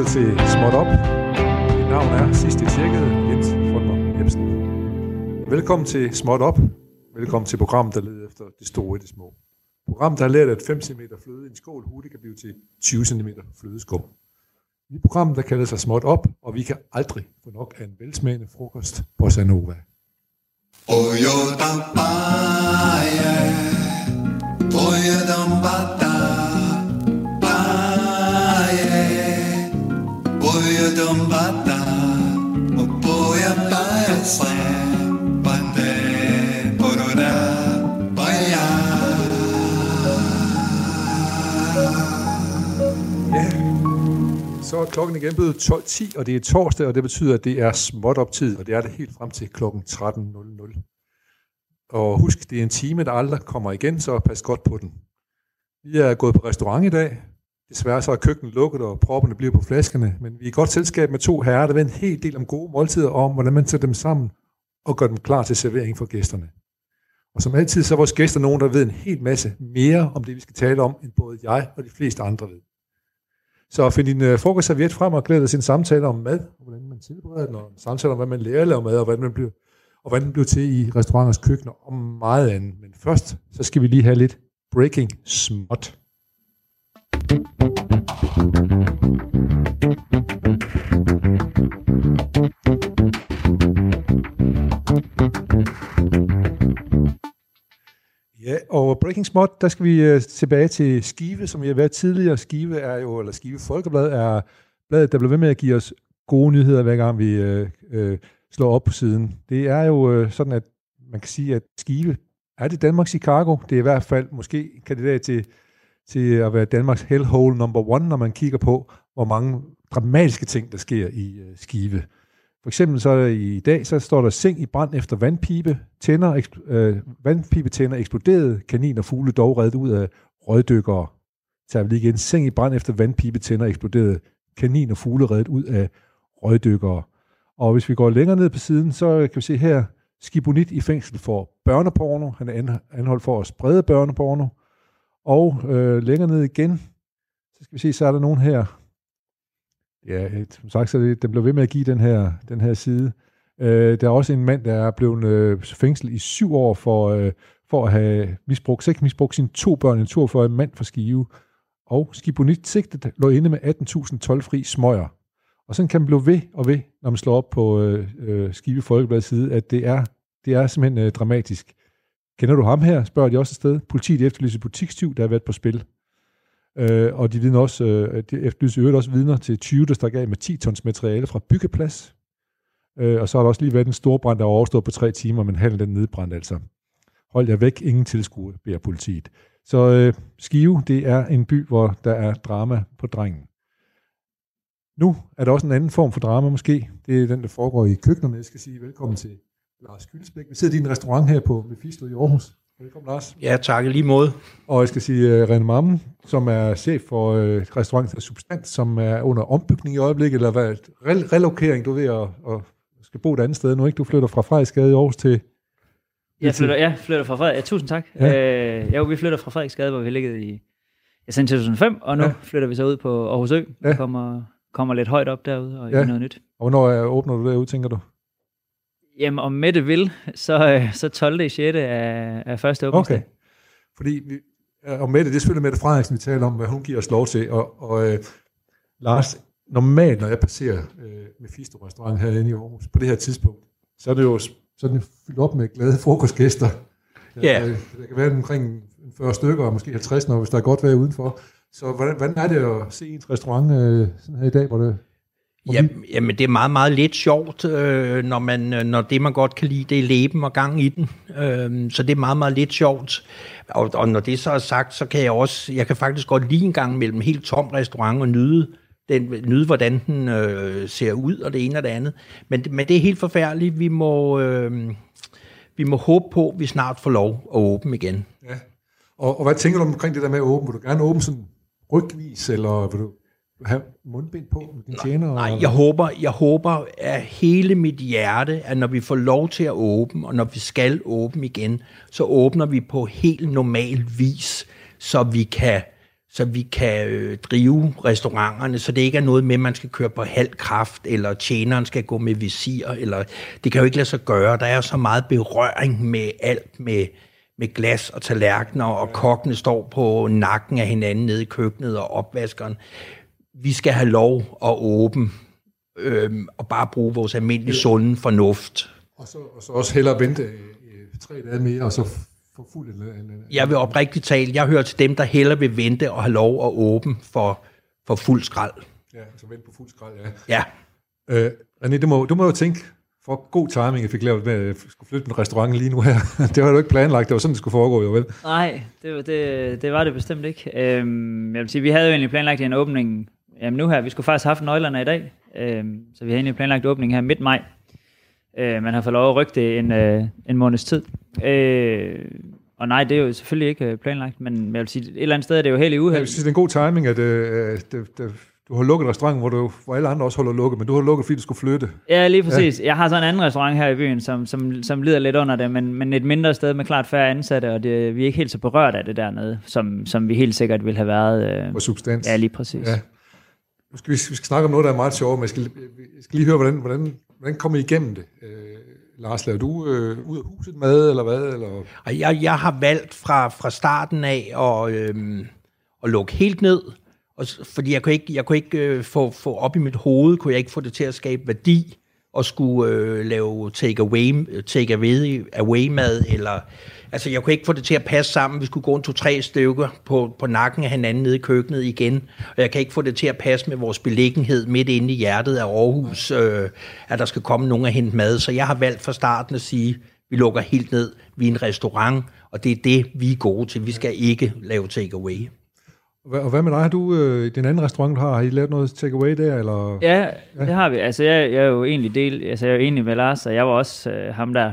lytter til Småt Op. Mit navn er sidst i tjekket, Jens Funder Jebsen. Velkommen til Småt Op. Velkommen til programmet, der leder efter det store i det små. Programmet, der har lært, at 5 cm fløde i en skål hurtigt kan blive til 20 cm flødeskum. I programmet, der kalder sig Småt Op, og vi kan aldrig få nok af en velsmagende frokost på Sanova. Oyo tampaya, oyo tampata, oyo tampata, opoya paya sa, pande, porora, paya. Ja, så er klokken igen blevet 12.10, og det er torsdag, og det betyder, at det er småt op tid, og det er det helt frem til klokken 13.00. Og husk, det er en time, der aldrig kommer igen, så pas godt på den. Vi er gået på restaurant i dag. Desværre så er køkkenet lukket, og propperne bliver på flaskerne, men vi er i godt selskab med to herrer, der ved en hel del om gode måltider og om, hvordan man sætter dem sammen og gør dem klar til servering for gæsterne. Og som altid, så er vores gæster nogen, der ved en hel masse mere om det, vi skal tale om, end både jeg og de fleste andre ved. Så find din øh, frokostserviet frem og glæd dig til en samtale om mad, og hvordan man tilbereder den, og en samtale om, hvad man lærer at lave mad, og hvordan man bliver, og hvordan den bliver til i restauranters køkkener, og meget andet. Men først, så skal vi lige have lidt breaking småt. you Breaking Spot, der skal vi øh, tilbage til Skive, som vi har været tidligere. Skive er jo, eller Skive Folkeblad er bladet, der bliver ved med at give os gode nyheder, hver gang vi øh, øh, slår op på siden. Det er jo øh, sådan, at man kan sige, at Skive er det Danmarks Chicago. Det er i hvert fald måske kandidat til, til at være Danmarks hellhole number one, når man kigger på, hvor mange dramatiske ting, der sker i øh, Skive. For eksempel så i dag, så står der seng i brand efter vandpipe, tænder, ekspl- øh, vandpibetænder eksploderede, kanin og fugle dog reddet ud af røgdykkere. Så vi lige igen, seng i brand efter vandpibetænder eksploderede, kanin og fugle reddet ud af røgdykkere. Og hvis vi går længere ned på siden, så kan vi se her, Skibonit i fængsel for børneporno. Han er anholdt for at sprede børneporno. Og øh, længere ned igen, så skal vi se, så er der nogen her, Ja, som sagt, så det, den blev ved med at give den her, den her side. Øh, der er også en mand, der er blevet øh, fængslet i syv år for, øh, for at have misbrugt, ikke misbrugt sine to børn, en 42 mand for Skive. Og Skibonit sigtet lå inde med 18.000 tolvfri smøger. Og sådan kan man blive ved og ved, når man slår op på øh, øh, Skive Folkeblads side, at det er, det er simpelthen øh, dramatisk. Kender du ham her, spørger de også et sted. Politiet efterlyser butikstyv, der har været på spil. Øh, og de vidner også, øh, de efterlyser øvrigt også vidner til 20, der stak af med 10 tons materiale fra byggeplads. Øh, og så har der også lige været en stor brand, der er overstået på tre timer, men halv den nedbrændt altså. Hold jer væk, ingen tilskuer, beder politiet. Så øh, Skive, det er en by, hvor der er drama på drengen. Nu er der også en anden form for drama måske. Det er den, der foregår i køkkenerne. Jeg skal sige velkommen til Lars Kylsbæk. Vi sidder i din restaurant her på Mephisto i Aarhus. Velkommen, Lars. Ja, tak lige måde. Og jeg skal sige uh, René Mammen, som er chef for uh, restauranten Substans, som er under ombygning i øjeblikket, eller hvad, re- relokering, du ved, og, og skal bo et andet sted nu, ikke? Du flytter fra Frederiksgade i Aarhus til... Jeg flytter, ja, flytter fra Frederik. Ja, tusind tak. Ja. Øh, jo, vi flytter fra Frederiksgade, hvor vi ligget i ja, siden 2005, og nu Ja. flytter vi så ud på Aarhus Ø. Ja. Kommer, kommer lidt højt op derude og Ja. noget nyt. Og hvornår er, åbner du derude, tænker du? Jamen, om Mette vil, så, øh, så 12. i 6. er, er første åbningsdag. Okay. Fordi, vi, øh, og Mette, det er selvfølgelig Mette Frederiksen, vi taler om, hvad hun giver os lov til. Og, og øh, Lars, normalt, når jeg passerer øh, Mephisto restaurant herinde i Aarhus, på det her tidspunkt, så er det jo sådan fyldt op med glade frokostgæster. Ja. Øh, Der kan være omkring 40 stykker, og måske 50, når, hvis der er godt vejr udenfor. Så hvordan, hvordan er det at se ens restaurant øh, sådan her i dag, hvor det... Ja, jamen, det er meget, meget lidt sjovt, øh, når, man, øh, når det, man godt kan lide, det er leben og gang i den. Øh, så det er meget, meget lidt sjovt. Og, og når det så er sagt, så kan jeg også, jeg kan faktisk godt lide en gang mellem helt tom restaurant og nyde, den, nyde hvordan den øh, ser ud, og det ene og det andet. Men, men det er helt forfærdeligt. Vi må, øh, vi må håbe på, at vi snart får lov at åbne igen. Ja. Og, og hvad tænker du omkring det der med at åbne? Vil du gerne åbne sådan rygvis, eller vil du have mundbind på dine tjener? Nej, jeg håber, jeg håber af hele mit hjerte, at når vi får lov til at åbne, og når vi skal åbne igen, så åbner vi på helt normal vis, så vi kan, så vi kan øh, drive restauranterne, så det ikke er noget med, at man skal køre på halv kraft, eller tjeneren skal gå med visir, eller det kan jo ikke lade sig gøre. Der er så meget berøring med alt, med, med glas og tallerkener, og kokkene står på nakken af hinanden nede i køkkenet og opvaskeren. Vi skal have lov at åbne, øh, og bare bruge vores almindelige sunde fornuft. Og så, og så også hellere vente i tre dage mere, og så få fuld en, en, Jeg vil oprigtigt tale, jeg hører til dem, der hellere vil vente og have lov at åbne for, for fuld skrald. Ja, så vente på fuld skrald, ja. Ja, Øh, René, du må, du må jo tænke, for god timing, jeg fik lavet med, at jeg skulle flytte med restauranten lige nu her. det var du ikke planlagt, det var sådan, det skulle foregå, jo vel? Nej, det, var- det, det var det bestemt ikke. Øhm, jeg vil sige, vi havde jo egentlig planlagt en åbning jamen nu her. Vi skulle faktisk have haft nøglerne i dag, øhm, så vi har egentlig planlagt åbning her midt maj. Øh, man har fået lov at rykke det en, øh, en måneds tid. Øh, og nej, det er jo selvfølgelig ikke øh, planlagt, men jeg vil sige, et eller andet sted er det jo helt i Jeg uheld. vil sige, det er en god timing, at øh, det, det, du har lukket restauranten, hvor, du, hvor alle andre også holder lukket, men du har lukket, fordi du skulle flytte. Ja, lige præcis. Ja. Jeg har så en anden restaurant her i byen, som, som, som lider lidt under det, men, men et mindre sted med klart færre ansatte, og det, vi er ikke helt så berørt af det dernede, som, som vi helt sikkert ville have været. Øh, Og substans. ja, lige præcis. Ja. Nu skal vi, vi skal snakke om noget, der er meget sjovt, men jeg skal, jeg skal lige høre, hvordan, hvordan, hvordan kommer I igennem det? Øh, Lars, laver du øh, ud af huset mad, eller hvad? Eller? jeg, jeg har valgt fra, fra starten af at, øh, at lukke helt ned, og, fordi jeg kunne ikke, jeg kunne ikke øh, få, få op i mit hoved, kunne jeg ikke få det til at skabe værdi, og skulle øh, lave take away, take away, away mad, eller altså jeg kunne ikke få det til at passe sammen. Vi skulle gå en to-tre stykker på, på nakken af hinanden nede i køkkenet igen, og jeg kan ikke få det til at passe med vores beliggenhed midt inde i hjertet af Aarhus, øh, at der skal komme nogen og hente mad. Så jeg har valgt fra starten at sige, vi lukker helt ned, vi er en restaurant, og det er det, vi er gode til. Vi skal ikke lave take away. Og hvad, med dig? Har du øh, i den anden restaurant, du har, har I lavet noget takeaway der? Eller? Ja, det har vi. Altså, jeg, jeg er jo egentlig del, altså, jeg er jo enig med Lars, og jeg var også øh, ham, der,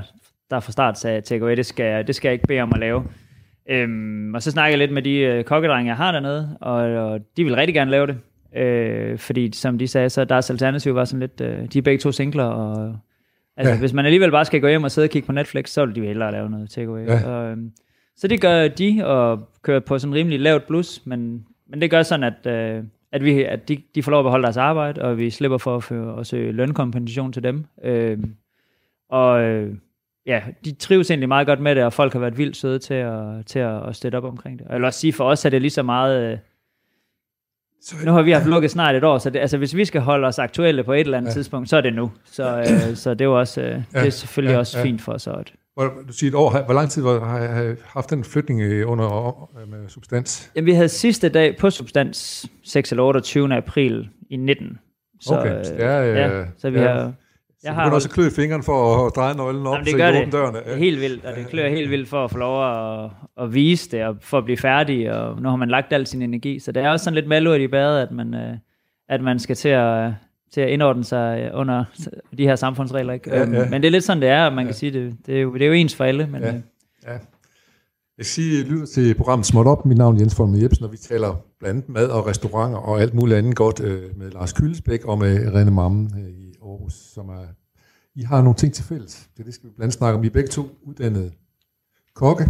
der fra start sagde, takeaway, det skal, jeg- det skal jeg ikke bede om at lave. Øhm, og så snakkede jeg lidt med de øh, kokkedrenge, jeg har dernede, og, og de vil rigtig gerne lave det. Øh, fordi, som de sagde, så deres alternativ var sådan lidt, øh, de er begge to singler, og altså, Ja. ja. hvis man alligevel bare skal gå hjem og sidde og kigge på Netflix, så vil de hellere lave noget takeaway. Ja. Ja. Og, øhm, så det gør de, og kører på sådan rimelig lavt blus, men, men det gør sådan, at, øh, at, vi, at de, de får lov at beholde deres arbejde, og vi slipper for at, føre, at søge lønkompensation til dem. Øh, og øh, ja, de trives egentlig meget godt med det, og folk har været vildt søde til at, til at, at støtte op omkring det. Og jeg vil også sige, for os er det lige så meget... Øh, nu har vi haft lukket snart et år, så det, altså, hvis vi skal holde os aktuelle på et eller andet Ja. ja. tidspunkt, så er det nu. Så, øh, så det er også, øh, det er selvfølgelig ja, ja, også ja. ja. fint for os. Og, Hvor, du siger et år. Hvor lang tid har jeg haft den flytning øh, under øh, med substans? Jamen, vi havde sidste dag på Substans 6 eller 28. april i 19. Så, Okay, så det er, øh, ja, så vi ja. har... Jeg har har også klø fingeren for at dreje nøglen op, Jamen, det så gør det. åbne dørene. Er helt vildt, og det klør helt vildt for at få lov at, at vise det, og for at blive færdig, og nu har man lagt al sin energi. Så det er også sådan lidt malurt i badet, at man, øh, at man skal til at, til at indordne sig under de her samfundsregler. Ikke? Ja, Øhm, ja. Men det er lidt sådan, det er, og man kan sige, det, det, er jo, det er jo ens for alle. Men, Ja. ja. Ja. Jeg kan sige, lytter til programmet Småt Op. Mit navn er Jens Folmer Jebsen, og vi taler blandt andet mad og restauranter og alt muligt andet godt øh, med Lars Kyldesbæk og med Rene Mammen øh, i Aarhus, som er... I har nogle ting til fælles. Det, det skal vi blandt andet snakke om. I er begge to uddannede kokke.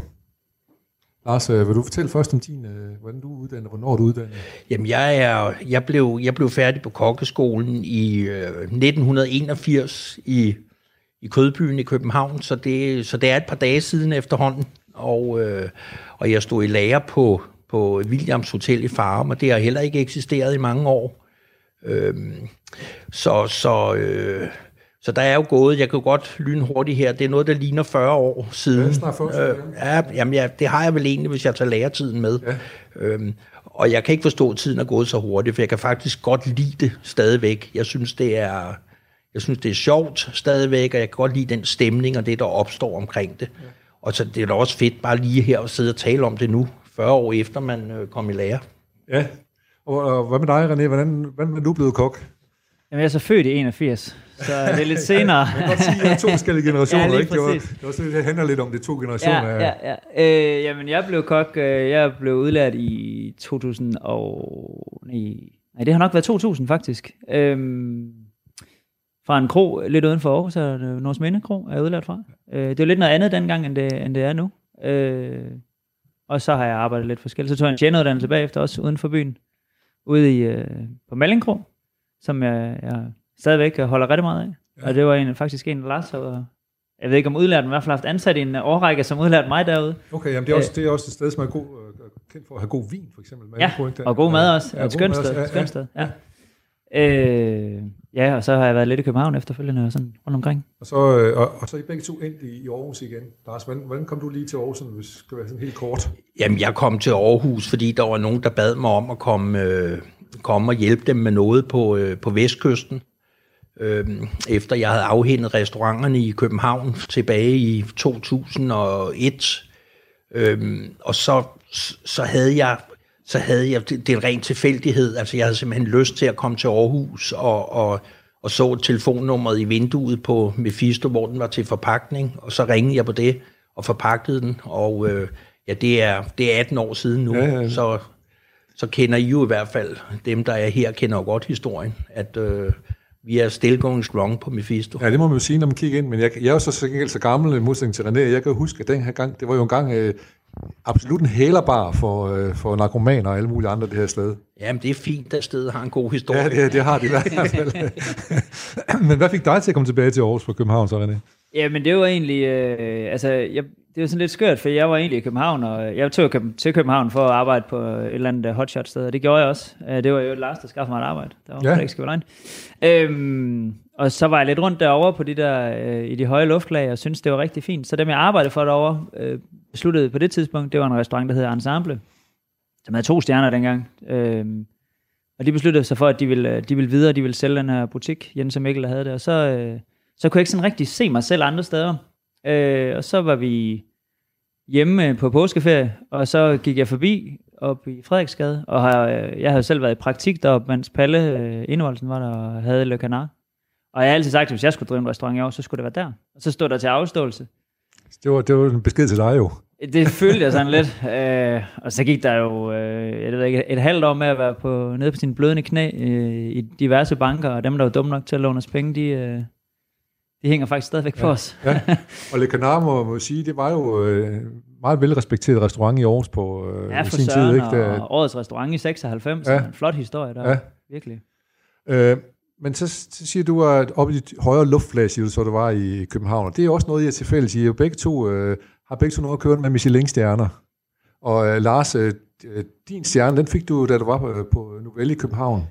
Lars, øh, vil du fortælle først om din, øh, hvordan du er uddannet, hvornår du er uddannet? Jamen, jeg, er, jeg, blev, jeg blev færdig på kokkeskolen i øh, 1981 i, i Kødbyen i København, så det, så det er et par dage siden efterhånden. Og, øh, og jeg stod i lager på, på Williams Hotel i Farum, og det har heller ikke eksisteret i mange år. Øh, så, så, øh, så der er jo gået, jeg kan godt lyne hurtigt her, det er noget, der ligner 40 år siden. Ja, snart 40 år, ja, jamen, ja, det har jeg vel egentlig, hvis jeg tager læretiden med. Ja. Øhm, og jeg kan ikke forstå, at tiden er gået så hurtigt, for jeg kan faktisk godt lide det stadigvæk. Jeg synes, det er, jeg synes, det er sjovt stadigvæk, og jeg kan godt lide den stemning og det, der opstår omkring det. Ja. Og så det er da også fedt bare lige her og sidde og tale om det nu, 40 år efter man øh, kom i lære. Ja. Og, og hvad med dig, René? Hvordan, hvordan er du blevet kok? Jamen, jeg er så født i 81, så det er lidt senere. Jeg kan godt sige, at jeg er to forskellige generationer. Ja, ikke? Det, var, det, var sådan, det handler lidt om, det er to generationer. ja, ja, ja. Øh, jamen, jeg blev kok, øh, jeg blev udlært i 2000 og... Nej, det har nok været 2000 faktisk. Øhm, fra en kro lidt uden for Aarhus, er Nords Minde Kro, er jeg udlært fra. Øh, det var lidt noget andet dengang, end det, end det er nu. Øh, og så har jeg arbejdet lidt forskelligt. Så tog jeg en tjeneruddannelse bagefter, også uden for byen, ude i, øh, på Mallinkro, som jeg, jeg stadigvæk holder rigtig meget af. Ja. Og det var en, faktisk en, der Lars og jeg ved ikke om udlært, men i hvert fald haft ansat i en årrække, som udlært mig derude. Okay, jamen det er, også, det er også et sted, som er god, øh, kendt for at have god vin, for eksempel. Ja, og god mad også. Ja, et skønt sted. Ja, skønt sted. Ja. ja. Øh, ja, og så har jeg været lidt i København efterfølgende og sådan rundt omkring. Og så, øh, og, og så er I begge to ind i, i Aarhus igen. Lars, hvordan, hvordan kom du lige til Aarhus, hvis det skal være sådan helt kort? Jamen, jeg kom til Aarhus, fordi der var nogen, der bad mig om at komme, øh, komme og hjælpe dem med noget på, øh, på Vestkysten. Øh, efter jeg havde afhændet restauranterne i København tilbage i 2001. Øh, og så, så havde jeg så havde jeg, det, det er en ren tilfældighed, altså jeg havde simpelthen lyst til at komme til Aarhus og, og, og så telefonnummeret i vinduet på Mephisto, hvor den var til forpakning, og så ringede jeg på det og forpagtede den, og øh, ja, det er, det er 18 år siden nu, ja, ja, ja. så så kender I jo i hvert fald, dem der er her, kender jo godt historien, at øh, vi er still going strong på Mephisto. Ja, det må man jo sige, når man kigger ind, men jeg, jeg er jo så, så, så gammel i modsætning til René, jeg kan huske, at den her gang, det var jo en gang øh, absolut en hælerbar for, øh, for narkomaner og alle mulige andre det her sted. Jamen, det er fint, at stedet har en god historie. Ja, det, det har de i hvert fald. men hvad fik dig til at komme tilbage til Aarhus fra København, så René? Jamen, det var egentlig, øh, altså, jeg, det var sådan lidt skørt, for jeg var egentlig i København, og jeg tog til København for at arbejde på et eller andet hotshot sted, og det gjorde jeg også. Øh, det var jo Lars, der skaffede mig et arbejde. Der var ja. ikke skal øhm, og så var jeg lidt rundt derovre på de der, øh, i de høje luftlag, og syntes, det var rigtig fint. Så dem, jeg arbejdede for derovre, øh, besluttede på det tidspunkt, det var en restaurant, der hedder Ensemble, som havde to stjerner dengang. Øh, og de besluttede sig for, at de ville, øh, de ville videre, de ville sælge den her butik, Jens og Mikkel, der havde det. Og så, øh, så kunne jeg ikke sådan rigtig se mig selv andre steder. Øh, og så var vi hjemme øh, på påskeferie, og så gik jeg forbi op i Frederiksgade, og har, øh, jeg havde selv været i praktik deroppe, mens Palle øh, Indvoldsen var der og havde Le Canard. Og jeg har altid sagt, at hvis jeg skulle drive en restaurant i år, så skulle det være der. Og så stod der til afståelse. Det var, det var en besked til dig jo. Det følte jeg sådan lidt. Øh, og så gik der jo øh, jeg ved ikke, et halvt år med at være på, nede på sine blødende knæ øh, i diverse banker, og dem, der var dumme nok til at låne os penge, de, øh, de hænger faktisk stadigvæk ja, på os. ja. Og Le Canard må, må sige, det var jo øh, meget velrespekteret restaurant i Aarhus på øh, ja, sin tid. Ikke? Der... Og årets restaurant i 96, ja. en flot historie der, ja. virkelig. Øh, men så, siger du, at oppe i de højere luftflag, siger du så, du var i København, og det er også noget, jeg tilfældigt siger. Begge to øh, har begge to noget at køre med Michelin-stjerner. Og øh, Lars, øh, din stjerne, den fik du, da du var på, på Novelle i København.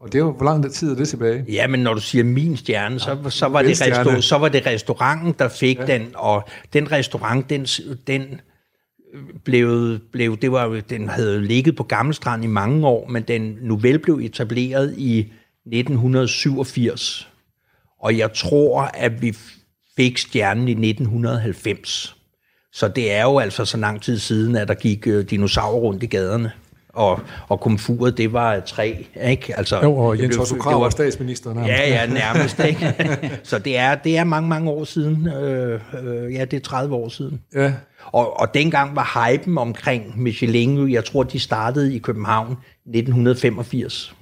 Og det er jo, hvor lang tid er det tilbage? Ja, men når du siger min stjerne, så, så, var, det restaur- så var det restauranten, der fik ja. den, og den restaurant, den, den blev, blev, det var, den havde ligget på Gammelstrand i mange år, men den nu vel blev etableret i 1987. Og jeg tror, at vi fik stjernen i 1990. Så det er jo altså så lang tid siden, at der gik øh, dinosaurer rundt i gaderne og, og komfuret, det var tre, ikke? Altså, jo, og Jens Otto Krav var statsminister nærmest. Ja, ja, nærmest, ikke? Så det er, det er mange, mange år siden. Øh, øh, ja, det er 30 år siden. Ja. Og, og dengang var hypen omkring Michelin, jeg tror, de startede i København 1985.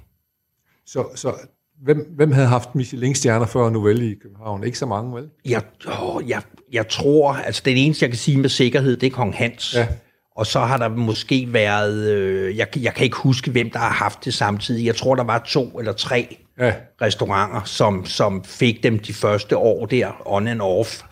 Så, så hvem, hvem havde haft Michelin-stjerner før Novelle i København? Ikke så mange, vel? Jeg, åh, jeg, jeg tror, altså den eneste, jeg kan sige med sikkerhed, det er Kong Hans. Ja. Og så har der måske været, øh, jeg, jeg kan ikke huske, hvem der har haft det samtidig. Jeg tror, der var to eller tre ja. restauranter, som, som fik dem de første år der, on and off.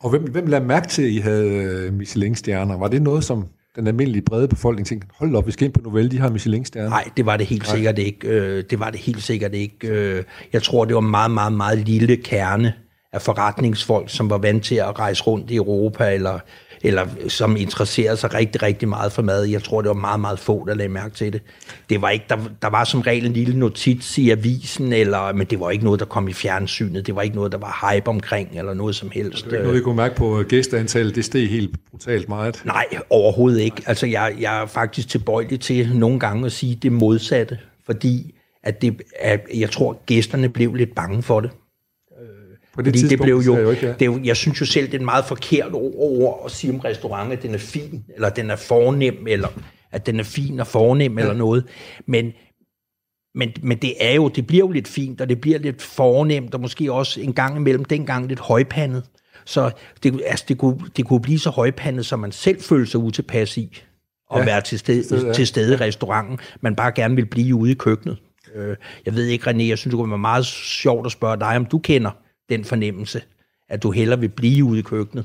Og hvem, hvem lagde mærke til, at I havde øh, Michelin-stjerner? Var det noget, som den almindelige brede befolkning tænkte, hold op, vi skal ind på Novelle, de har Michelin-stjerner? Nej, det var det helt Nej. sikkert ikke. Øh, det var det helt sikkert ikke. Jeg tror, det var meget, meget, meget lille kerne af forretningsfolk, som var vant til at rejse rundt i Europa, eller eller som interesserede sig rigtig, rigtig meget for mad. Jeg tror, det var meget, meget få, der lagde mærke til det. Det var ikke, der, der var som regel en lille notits i avisen, eller, men det var ikke noget, der kom i fjernsynet. Det var ikke noget, der var hype omkring, eller noget som helst. Det var ikke noget, vi kunne mærke på gæsteantallet. Det steg helt brutalt meget. Nej, overhovedet ikke. Altså, jeg, jeg er faktisk tilbøjelig til nogle gange at sige det modsatte, fordi at det, at jeg tror, gæsterne blev lidt bange for det. På det Fordi det blev jo, jo ikke, ja. det er jo, jeg synes jo selv, det er en meget forkert ord at sige om restaurant, at den er fin, eller den er fornem, eller at den er fin og fornem, ja. eller noget. Men, men, men det er jo, det bliver jo lidt fint, og det bliver lidt fornemt, og måske også en gang imellem dengang lidt højpandet. Så det, altså det, kunne, det kunne blive så højpandet, som man selv følte sig utilpas i. at Ja, være til stede, stede, ja. til stede i restauranten, man bare gerne vil blive ude i køkkenet. Øh, Jeg ved ikke, René, jeg synes, det kunne være meget sjovt at spørge dig, om du kender den fornemmelse, at du hellere vil blive ude i køkkenet.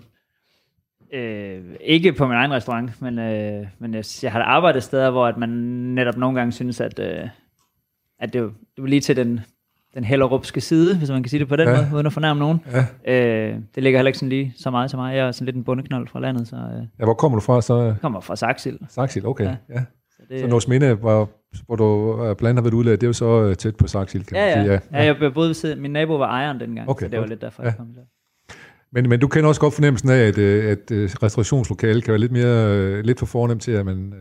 Øh, ikke på min egen restaurant, men, øh, men jeg, jeg har da arbejdet steder, hvor at man netop nogle gange synes, at, øh, at det, det var lige til den, den hellerupske side, hvis man kan sige det på den Ja. ja. måde, uden at fornærme nogen. Ja. Øh, det ligger heller ikke sådan lige så meget til mig. Jeg er sådan lidt en bundeknold fra landet, så øh, Ja, hvor kommer du fra så? jeg kommer fra Saxil. Saxil, okay. Ja. Ja. Ja. Så det, Så Nordsminde, hvor, hvor du øh, blandt andet har været udlært, det er jo så øh, tæt på Saxil, kan man ja, sige. ja. ja. jeg boede ved siden. Min nabo var ejeren dengang, Okay, så det var godt. lidt derfor, Ja. jeg kom der. Men, men du kender også godt fornemmelsen af, at, øh, at øh, restaurationslokale kan være lidt mere lidt for fornemt til, at man...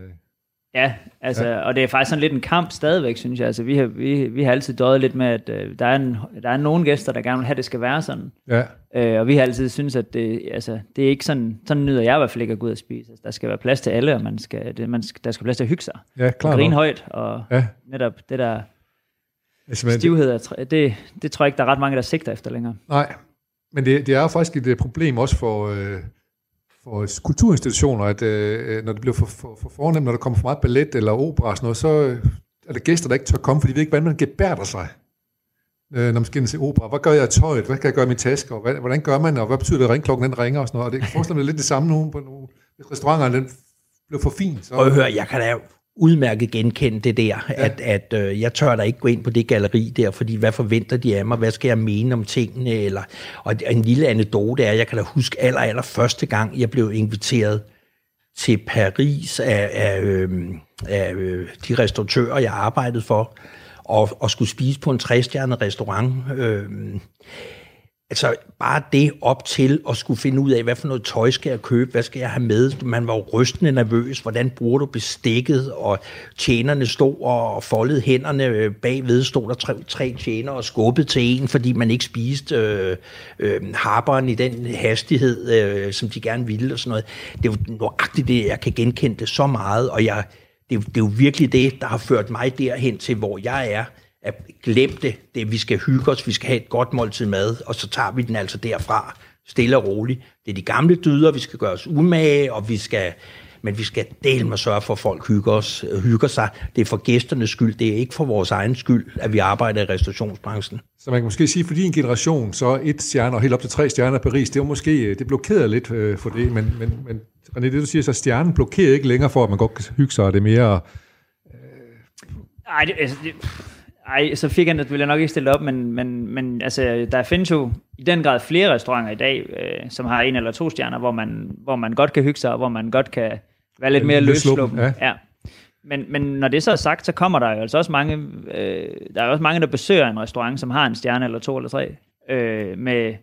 Ja, altså, ja. og det er faktisk sådan lidt en kamp stadigvæk, synes jeg. Altså, vi, har, vi, vi har altid døjet lidt med, at øh, der, er en, der er nogle gæster, der gerne vil have, at det skal være sådan. Ja, Øh, og vi har altid synes at det, altså, det er ikke sådan, sådan nyder jeg i hvert fald ikke at gå ud og spise. Altså, der skal være plads til alle, og man skal, det, man skal, der skal plads til at hygge sig. ja Og klart. grine nok. højt, og Ja, netop det der altså, stivhed, tr- det, det tror jeg ikke, der er ret mange, der sigter efter længere. nej, men det, det er faktisk et øh, problem også for, øh, for kulturinstitutioner, at øh, øh, når det bliver for, for, for fornemt, når der kommer for meget ballet eller opera og sådan noget, så øh, er der gæster, der ikke tør komme, fordi de ved ikke, hvordan man gebærder sig. Øh, når man skal ind til opera. Hvad gør jeg af tøjet? Hvad kan jeg gøre i min taske? Og hvad, hvordan gør man? Og hvad betyder det, at ringklokken den ringer og sådan noget? Og det jeg forestiller mig lidt det samme nu på nogle restauranter, den bliver for fin. Så, Og hør, jeg kan da udmærket genkende det der, ja. at, at øh, jeg tør da ikke gå ind på det galleri der, fordi hvad forventer de af mig? Hvad skal jeg mene om tingene? Eller, og en lille anekdote er, jeg kan da huske aller, aller første gang, jeg blev inviteret til Paris af, af, øh, af øh, de restauratører, jeg arbejdede for, og, og skulle spise på en trestjernet restaurant. Øh, Altså bare det op til at skulle finde ud af, hvad for noget tøj skal jeg købe, hvad skal jeg have med. Man var jo rystende nervøs, hvordan bruger du bestikket, og tjenerne stod og foldede hænderne. Bagved, stod der tre, tre tjener og skubbede til en, fordi man ikke spiste øh, øh, harberen i den hastighed, øh, som de gerne ville og sådan noget. Det er jo nøjagtigt det, jeg kan genkende det så meget, og jeg, det, det er jo virkelig det, der har ført mig derhen til, hvor jeg er, at glem det, det, vi skal hygge os, vi skal have et godt måltid mad, og så tager vi den altså derfra, stille og roligt. Det er de gamle dyder, vi skal gøre os umage, og vi skal, men vi skal dele med sørge for, at folk hygger, os, hygger sig. Det er for gæsternes skyld, det er ikke for vores egen skyld, at vi arbejder i restaurationsbranchen. Så man kan måske sige, for din generation, så et stjerne og helt op til tre stjerner i Paris, det var måske, øh, det blokerede lidt øh, for det, men, men, men René, det du siger, så stjernen blokerer ikke længere for, at man godt kan hygge sig, og det er mere, Ej, det, altså, det, ej, så fik han, vil jeg nok ikke stille op, men, men, men altså, der findes jo i den grad flere restauranter i dag, øh, som har en eller to stjerner, hvor man, hvor man godt kan hygge sig, og hvor man godt kan være lidt mere løssluppen. ja. Ja. Men, men når det så er sagt, så kommer der jo altså også mange, øh, der er også mange, der besøger en restaurant, som har en stjerne eller to eller tre, øh, med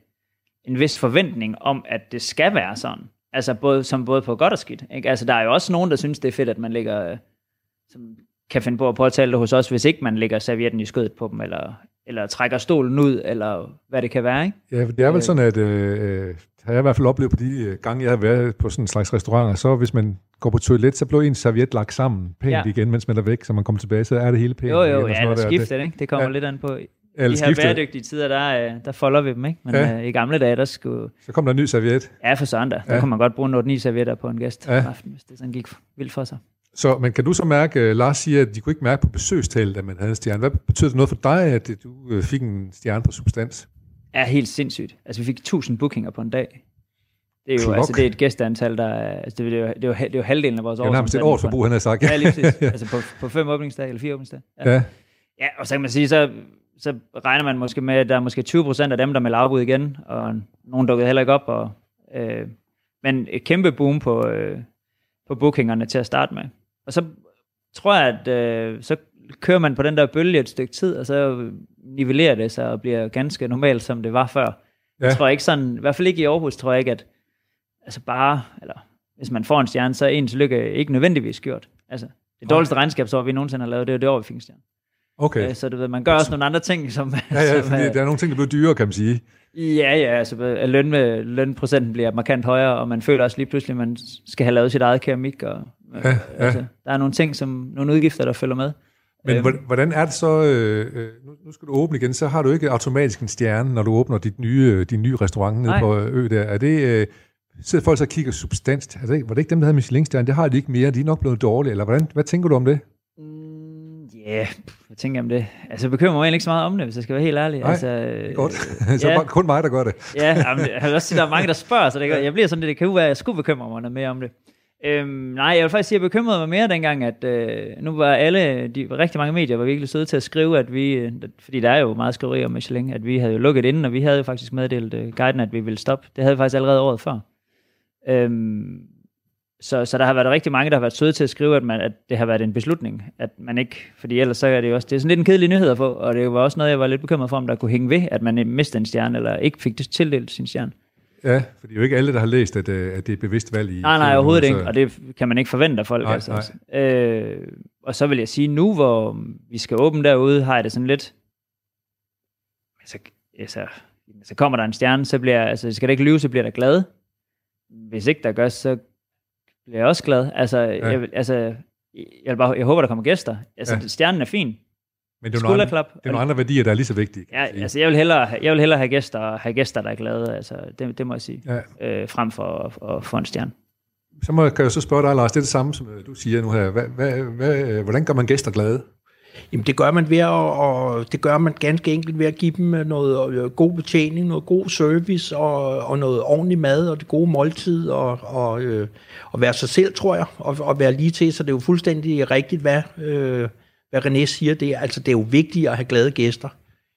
en vis forventning om, at det skal være sådan. Altså både, som både på godt og skidt. Ikke? Altså der er jo også nogen, der synes, det er fedt, at man ligger, øh, som kan finde på at påtale det hos os, hvis ikke man lægger servietten i skødet på dem, eller, eller trækker stolen ud, eller hvad det kan være. Ikke? ja, det er vel sådan, at øh, har jeg i hvert fald oplevet på de øh, gange, jeg har været på sådan en slags restauranter, så hvis man går på toilet, så bliver en serviet lagt sammen pænt ja. Ja. igen, mens man er væk, så man kommer tilbage, så er det hele pænt. Jo, igen, jo, sådan ja, eller der. skifte det, ikke? Det kommer Ja. ja. lidt an på. Eller de her skifte. bæredygtige tider, der, øh, der folder vi dem, ikke? Men Ja. ja. øh, i gamle dage, der skulle... Så kommer der en ny serviet. Ja, for søren da. Der Ja. kunne man godt bruge 8-9 servietter på en gæst Ja. ja. aften, hvis det sådan gik vildt for sig. Så, men kan du så mærke, uh, Lars siger, at de kunne ikke mærke på besøgstallet, at man havde en stjerne. Hvad betyder det noget for dig, at øh, du uh, fik en stjerne på substans? er helt sindssygt. Altså, vi fik 1000 bookinger på en dag. Det er jo Klok. altså, det er et gæsteantal, der er, altså, det, er jo, det, er jo, det er jo halvdelen af vores Det er nærmest et års forbrug, han har sagt. Ja, lige præcis. altså på, på fem åbningsdage, eller fire åbningsdage. Ja. ja. ja, og så kan man sige, så, så regner man måske med, at der er måske 20 procent af dem, der melder afbud igen, og nogen dukkede heller ikke op. Og, øh, men et kæmpe boom på, øh, på bookingerne til at starte med. Og så tror jeg, at øh, så kører man på den der bølge et stykke tid, og så nivellerer det sig og bliver ganske normalt, som det var før. Ja. Jeg tror ikke sådan, i hvert fald ikke i Aarhus, tror jeg ikke, at altså bare, eller hvis man får en stjerne, så er ens lykke ikke nødvendigvis gjort. Altså, det dårligste regnskabsår, vi nogensinde har lavet, det er jo det år, vi fik en stjerne. Okay. Okay. Så du ved, man gør også nogle andre ting, som... Ja, ja, som fordi er- der er nogle ting, der bliver dyrere, kan man sige. Ja, ja, altså løn med, lønprocenten bliver markant højere, og man føler også lige pludselig, at man skal have lavet sit eget keramik, og Ja, ja, ja. Altså, der er nogle ting, som nogle udgifter, der følger med. Men Øhm. hvordan- er det så, øh, øh, nu, skal du åbne igen, så har du ikke automatisk en stjerne, når du åbner dit nye, din nye restaurant nede Nej. på Ø der. Er det, øh, sidder folk så og kigger substans. Altså, var det ikke dem, der havde Michelin-stjerne? Det har de ikke mere. De er nok blevet dårlige. Eller hvordan, hvad tænker du om det? Ja, hvad tænker jeg om det? Altså, bekymrer mig ikke så meget om det, hvis jeg skal være helt ærlig. Nej, altså, er godt. så ja. kun mig, der gør det. ja, jamen, jeg vil også sige, der er mange, der spørger, så det, jeg bliver sådan lidt, det kan jo være, at jeg skulle bekymre mig noget mere om det. Øhm, nej, jeg vil faktisk sige, at jeg bekymrede mig mere dengang, at øh, nu var alle, de rigtig mange medier var virkelig søde til at skrive, at vi, øh, fordi der er jo meget skriveri om Michelin, at vi havde jo lukket inden, og vi havde jo faktisk meddelt øh, guiden, at vi ville stoppe. Det havde vi faktisk allerede året før. Øhm, så, så der har været rigtig mange, der har været søde til at skrive, at, man, at det har været en beslutning, at man ikke, fordi ellers så er det jo også, det er sådan lidt en kedelig nyhed at få, og det var også noget, jeg var lidt bekymret for, om der kunne hænge ved, at man mistede en stjerne, eller ikke fik det tildelt sin stjerne. Ja, for det er jo ikke alle, der har læst, at, øh, at det er et bevidst valg i... Nej, nej, overhovedet så- ikke, og det kan man ikke forvente af folk. Nej, altså. Øh, og så vil jeg sige, nu hvor vi skal åbne derude, har jeg det sådan lidt... Altså, altså, så kommer der en stjerne, så bliver altså, skal det ikke lyve, så bliver da glad. Hvis ikke der gør, så bliver jeg også glad. Altså, ja. jeg, altså jeg, bare, jeg håber, der kommer gæster. Altså, Ja. stjernen er fin. Men det er, nogle andre, det er nogle andre værdier, der er lige så vigtige. Ja, altså, jeg vil hellere, jeg vil hellere have gæster, have gæster, der er glade. Altså, det, det må jeg sige. Ja. Øh, frem for at, få en stjerne. Så må, kan jeg så spørge dig, Lars, det er det samme, som øh, du siger nu her. Hvad, hvad, hvad, hvordan gør man gæster glade? Jamen det gør man ved at, og det gør man ganske enkelt ved at give dem øh, noget øh, god betjening, noget god service og, øh, og noget ordentlig mad og det gode måltid og, og, øh, og være sig selv, tror jeg, og, og være lige til, så det er jo fuldstændig rigtigt, hvad, øh, hvad René siger. Det er, altså, det er jo vigtigt at have glade gæster,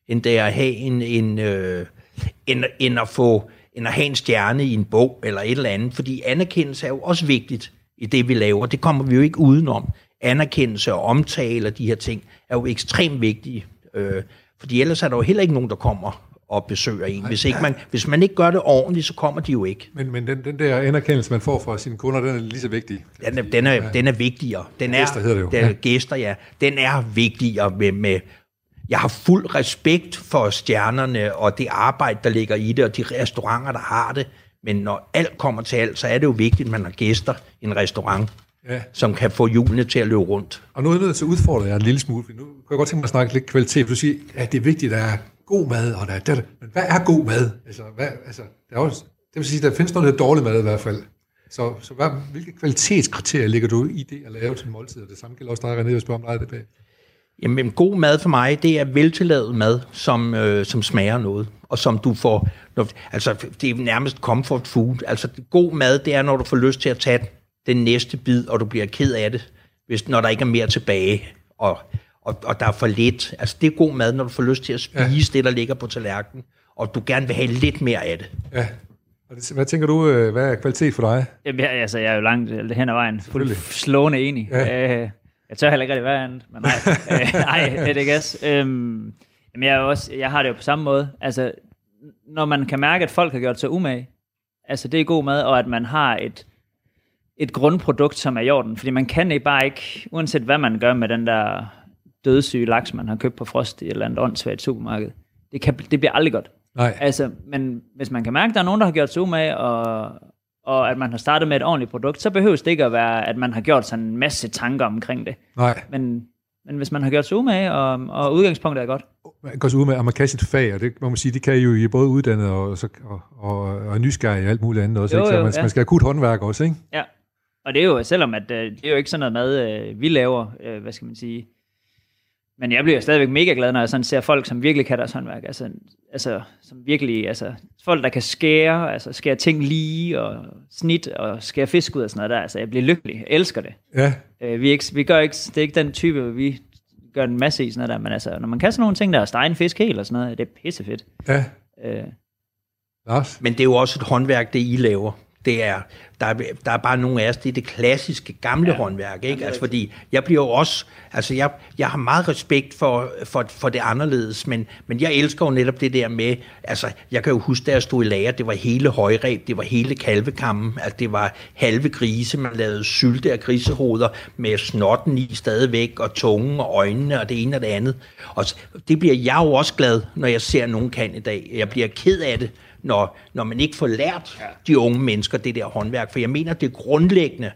end det er at have en, en øh, end, end at få end at have en stjerne i en bog eller et eller andet, fordi anerkendelse er jo også vigtigt i det, vi laver. Det kommer vi jo ikke udenom. Anerkendelse og omtale og de her ting er jo ekstremt vigtige, øh, fordi ellers er der jo heller ikke nogen, der kommer og besøger en. Hvis, ikke man, hvis man ikke gør det ordentligt, så kommer de jo ikke. Men, men den, den der anerkendelse, man får fra sine kunder, den er lige så vigtig. Den er, den er, den er vigtigere. Den er, Gæster hedder det jo. Den, Ja. Gæster, ja. Den er vigtigere med, med... Jeg har fuld respekt for stjernerne og det arbejde, der ligger i det, og de restauranter, der har det. Men når alt kommer til alt, så er det jo vigtigt, at man har gæster i en restaurant, Ja. som kan få hjulene til at løbe rundt. Og nu er jeg nødt til at udfordre jer en lille smule, for nu kan jeg godt tænke mig at snakke lidt kvalitet. Du siger, at det er vigtigt, at der er god mad, og der er det. Men hvad er god mad? Altså, hvad, altså, der er også, det vil sige, der findes noget, der er dårlig mad i hvert fald. Så, så hvad, hvilke kvalitetskriterier ligger du i det at lave til en måltid? Og det samme gælder også dig, René, jeg spørger om dig det bag. Jamen, god mad for mig, det er veltillavet mad, som, øh, som smager noget, og som du får... Når, altså, det er nærmest comfort food. Altså, god mad, det er, når du får lyst til at tage den næste bid, og du bliver ked af det, hvis, når der ikke er mere tilbage, og, og, og der er for lidt. Altså, det er god mad, når du får lyst til at spise ja. det, der ligger på tallerkenen, og du gerne vil have lidt mere af det. Ja. Hvad tænker du, øh, hvad er kvalitet for dig? Jamen, jeg, altså, jeg er jo langt øh, hen ad vejen. Fuld slående enig. Ja. Øh, jeg tør heller ikke rigtig være andet, men nej. øh, nej, det er det gas. Øhm, jamen, jeg, er også, jeg har det jo på samme måde. Altså, når man kan mærke, at folk har gjort sig umage, altså det er god mad, og at man har et, et grundprodukt, som er i orden. Fordi man kan ikke bare ikke, uanset hvad man gør med den der dødssyge laks, man har købt på frost i et eller andet åndssvagt supermarked, det, kan, det bliver aldrig godt. Nej. Altså, men hvis man kan mærke, at der er nogen, der har gjort sig umage, og, og at man har startet med et ordentligt produkt, så behøves det ikke at være, at man har gjort sådan en masse tanker omkring det. Nej. Men, men hvis man har gjort sig umage, og, og udgangspunktet er godt, Man går så ud med, at man kan sit fag, og det må man sige, det kan I jo I både uddannet og, og, og, og nysgerrige og alt muligt andet også. Jo, ikke? Så jo, man, ja. man skal have kut håndværk også, ikke? Ja, og det er jo, selvom at, øh, det er jo ikke sådan noget mad, øh, vi laver, øh, hvad skal man sige, men jeg bliver stadigvæk mega glad, når jeg sådan ser folk, som virkelig kan deres håndværk, altså, altså som virkelig, altså folk, der kan skære, altså skære ting lige, og snit, og skære fisk ud og sådan noget der, altså jeg bliver lykkelig, jeg elsker det. Ja. Øh, vi, ikke, vi gør ikke, det er ikke den type, vi gør en masse i sådan noget der, men altså, når man kan sådan nogle ting der, stege en fisk helt og sådan noget, det er pissefedt. Ja. Øh, Lars? Men det er jo også et håndværk, det I laver. Det er, der, er, der er bare nogle af os, det er det klassiske, gamle ja. håndværk. Ikke? Altså, fordi jeg bliver jo også, altså jeg, jeg har meget respekt for, for, for det anderledes, men, men jeg elsker jo netop det der med, altså jeg kan jo huske, da jeg stod i lager, det var hele højreb, det var hele kalvekammen, altså det var halve grise, man lavede sylte af grisehoveder med snotten i stadigvæk, og tungen og øjnene og det ene og det andet. Og det bliver jeg jo også glad, når jeg ser nogen kan i dag. Jeg bliver ked af det, når, når man ikke får lært ja. de unge mennesker det der håndværk. For jeg mener, det grundlæggende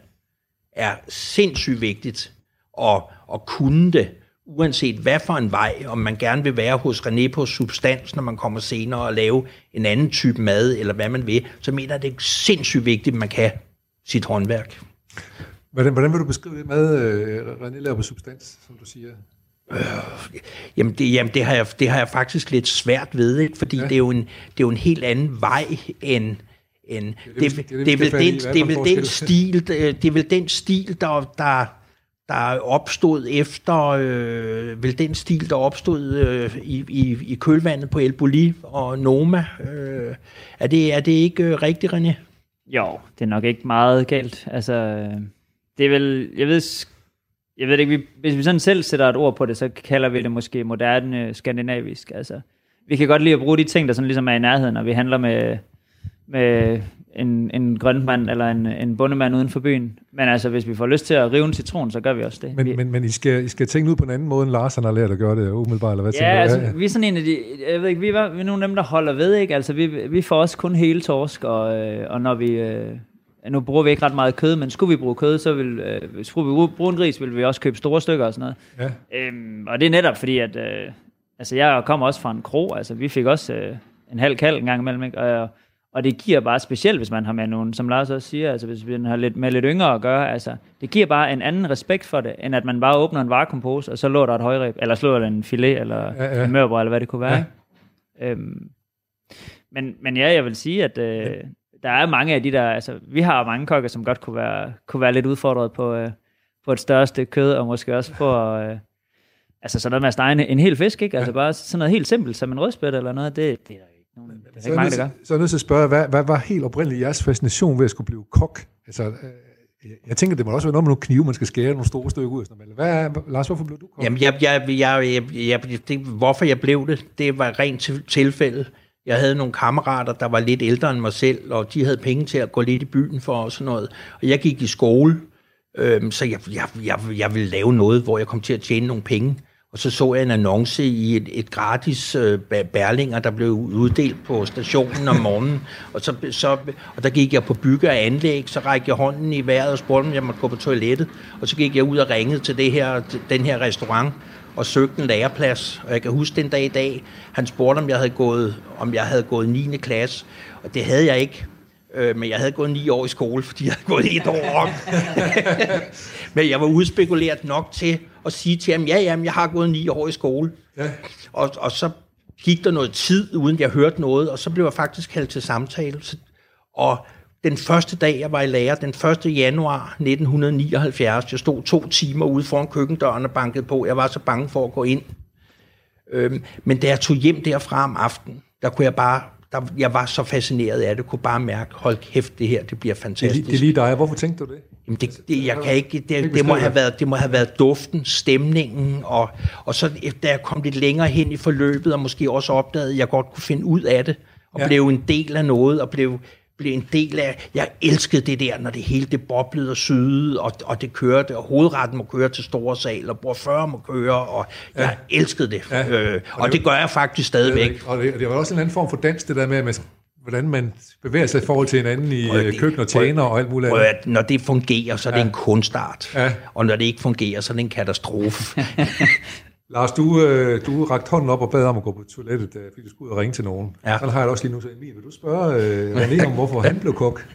er sindssygt vigtigt at, at kunne det uanset hvad for en vej, om man gerne vil være hos René på substans, når man kommer senere og lave en anden type mad, eller hvad man vil, så mener jeg, det er sindssygt vigtigt, at man kan sit håndværk. Hvordan, hvordan vil du beskrive det med øh, René laver på substans, som du siger? Jamen, det, jamen det, har jeg, det har jeg faktisk lidt svært ved, ikke? fordi ja. det, er jo en, det er jo en helt anden vej end... end det, det, det, det, er vel den, det er vel den stil, det er vel den stil, der, der, der opstod efter, øh, vel den stil, der opstod øh, i, i, i kølvandet på El Bulli og Noma. Øh, er, det, er det ikke øh, rigtigt, René? Jo, det er nok ikke meget galt. Altså, øh, det er vel, jeg ved, jeg ved ikke, vi, hvis vi sådan selv sætter et ord på det, så kalder vi det måske moderne skandinavisk. Altså, vi kan godt lide at bruge de ting, der sådan ligesom er i nærheden, når vi handler med, med en, en grønmand eller en, en bundemand uden for byen. Men altså, hvis vi får lyst til at rive en citron, så gør vi også det. Men, vi, men, men I, skal, I skal tænke ud på en anden måde, end Lars han har lært at gøre det umiddelbart, eller hvad ja, tænker du? altså, vi er sådan en af de, jeg ved ikke, vi er, vi er nogle af dem, der holder ved, ikke? Altså, vi, vi får også kun hele torsk, og, øh, og når vi, øh, nu bruger vi ikke ret meget kød, men skulle vi bruge kød, så vil, øh, hvis vi bruge en gris, vil vi også købe store stykker og sådan noget. Ja. Øhm, og det er netop fordi, at øh, altså, jeg kommer også fra en kro, altså vi fik også øh, en halv kald en gang imellem, ikke? Og, og det giver bare specielt, hvis man har med nogen, som Lars også siger, altså hvis vi har lidt, med lidt yngre at gøre, altså det giver bare en anden respekt for det, end at man bare åbner en varekompose, og så lå der et højreb, eller slår der en filet, eller ja, ja. en mørbrød, eller hvad det kunne være. Ja. Øhm, men, men ja, jeg vil sige, at øh, der er mange af de der, altså vi har mange kokker, som godt kunne være, kunne være lidt udfordret på, øh, på et større stykke kød, og måske også på, øh, altså sådan noget med at stege en, en hel fisk, ikke? Altså ja. bare sådan noget helt simpelt, som en rødspæt eller noget, det, det er nogen, det er så ikke mange, der gør. Så er jeg nødt til at spørge, hvad, hvad var helt oprindeligt jeres fascination ved at skulle blive kok? Altså, øh, jeg tænker, det må også være noget med nogle knive, man skal skære nogle store stykker ud. Sådan noget. Hvad er, Lars, hvorfor blev du kok? Jamen, jeg, jeg, jeg, jeg, jeg, det, hvorfor jeg blev det, det var rent til, tilfælde. Jeg havde nogle kammerater, der var lidt ældre end mig selv, og de havde penge til at gå lidt i byen for og sådan noget. Og jeg gik i skole, øhm, så jeg, jeg, jeg, jeg ville lave noget, hvor jeg kom til at tjene nogle penge. Og så så jeg en annonce i et, et gratis øh, bærlinger, der blev uddelt på stationen om morgenen. Og, så, så, og der gik jeg på bygge og anlæg, så rækkede jeg hånden i vejret og spurgte, om jeg måtte gå på toilettet. Og så gik jeg ud og ringede til det her, den her restaurant og søgte en læreplads. Og jeg kan huske den dag i dag, han spurgte, om jeg havde gået, om jeg havde gået 9. klasse. Og det havde jeg ikke. Øh, men jeg havde gået ni år i skole, fordi jeg havde gået et år om. men jeg var udspekuleret nok til at sige til ham, ja, jamen, jeg har gået ni år i skole. Ja. Og, og så gik der noget tid, uden jeg hørte noget, og så blev jeg faktisk kaldt til samtale. Og den første dag, jeg var i lærer, den 1. januar 1979, jeg stod to timer ude foran køkkendøren og bankede på. Jeg var så bange for at gå ind. Øhm, men da jeg tog hjem derfra om aftenen, der kunne jeg bare der, jeg var så fascineret af det, kunne bare mærke, hold kæft, det her, det bliver fantastisk. Det, det er lige dig. Hvorfor tænkte du det? Jamen det, det, jeg kan ikke, det, det, må have været, det må have været duften, stemningen, og, og så da jeg kom lidt længere hen i forløbet, og måske også opdagede, at jeg godt kunne finde ud af det, og ja. blev en del af noget, og blev, blev en del af, jeg elskede det der, når det hele det boblede og syede, og, og det kørte, og hovedretten må køre til store sal, og bord 40 må køre, og ja. jeg elskede det. Ja. Øh, og, og det, det gør jeg faktisk stadigvæk. Og det, og det var også en anden form for dans, det der med, med hvordan man bevæger sig i forhold til hinanden i prøv, det, køkken og tjener og alt muligt prøv, Når det fungerer, så er det ja. en kunstart. Ja. Og når det ikke fungerer, så er det en katastrofe. Lars, du, øh, du rakte hånden op og bad om at gå på toilettet, øh, fordi du skulle ud og ringe til nogen. Ja. Sådan har jeg det også lige nu. Så Emil, vil du spørge øh, René om, hvorfor han blev kok?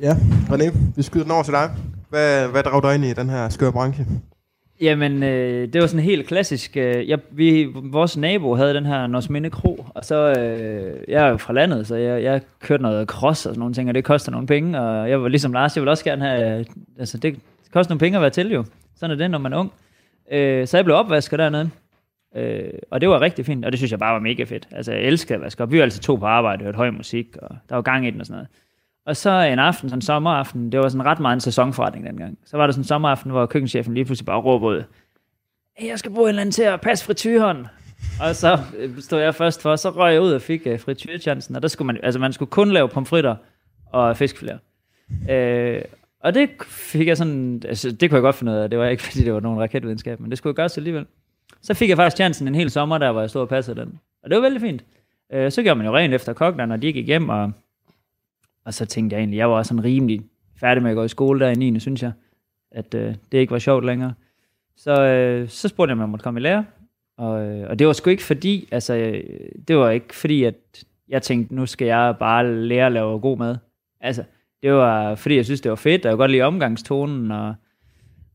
Ja, René, vi skyder den over til dig. Hvad, hvad drager dig ind i den her skøre branche? Jamen, øh, det var sådan helt klassisk. Øh, jeg, vi, vores nabo havde den her Norsminde Kro, og så, øh, jeg er jo fra landet, så jeg, jeg kørte noget cross og sådan nogle ting, og det koster nogle penge, og jeg var ligesom Lars, jeg vil også gerne have, altså det koster nogle penge at være til jo. Sådan er det, når man er ung. Øh, så jeg blev opvasket dernede. Øh, og det var rigtig fint, og det synes jeg bare var mega fedt. Altså, jeg elskede at vaske op. Vi var altså to på arbejde, hørte høj musik, og der var gang i den og sådan noget. Og så en aften, sådan en sommeraften, det var sådan ret meget en sæsonforretning dengang. Så var der sådan en sommeraften, hvor køkkenchefen lige pludselig bare råbede, hey, jeg skal bruge en eller anden til at passe frityren. og så øh, stod jeg først for, så røg jeg ud og fik øh, uh, frityrchancen, og der skulle man, altså man skulle kun lave pomfritter og fiskfilér. Øh, og det fik jeg sådan, altså det kunne jeg godt finde ud af, det var ikke fordi det var nogen raketvidenskab, men det skulle jeg gøre alligevel. Så fik jeg faktisk chancen en hel sommer der, hvor jeg stod og passede den. Og det var vældig fint. Øh, så gjorde man jo rent efter kokken, når de gik hjem, og, og så tænkte jeg egentlig, jeg var også sådan rimelig færdig med at gå i skole der i 9. synes jeg, at øh, det ikke var sjovt længere. Så, øh, så spurgte jeg, om jeg måtte komme i lære. Og, øh, og det var sgu ikke fordi, altså, øh, det var ikke fordi, at jeg tænkte, nu skal jeg bare lære at lave god mad. Altså, det var fordi, jeg synes, det var fedt, og jeg kunne godt lide omgangstonen, og,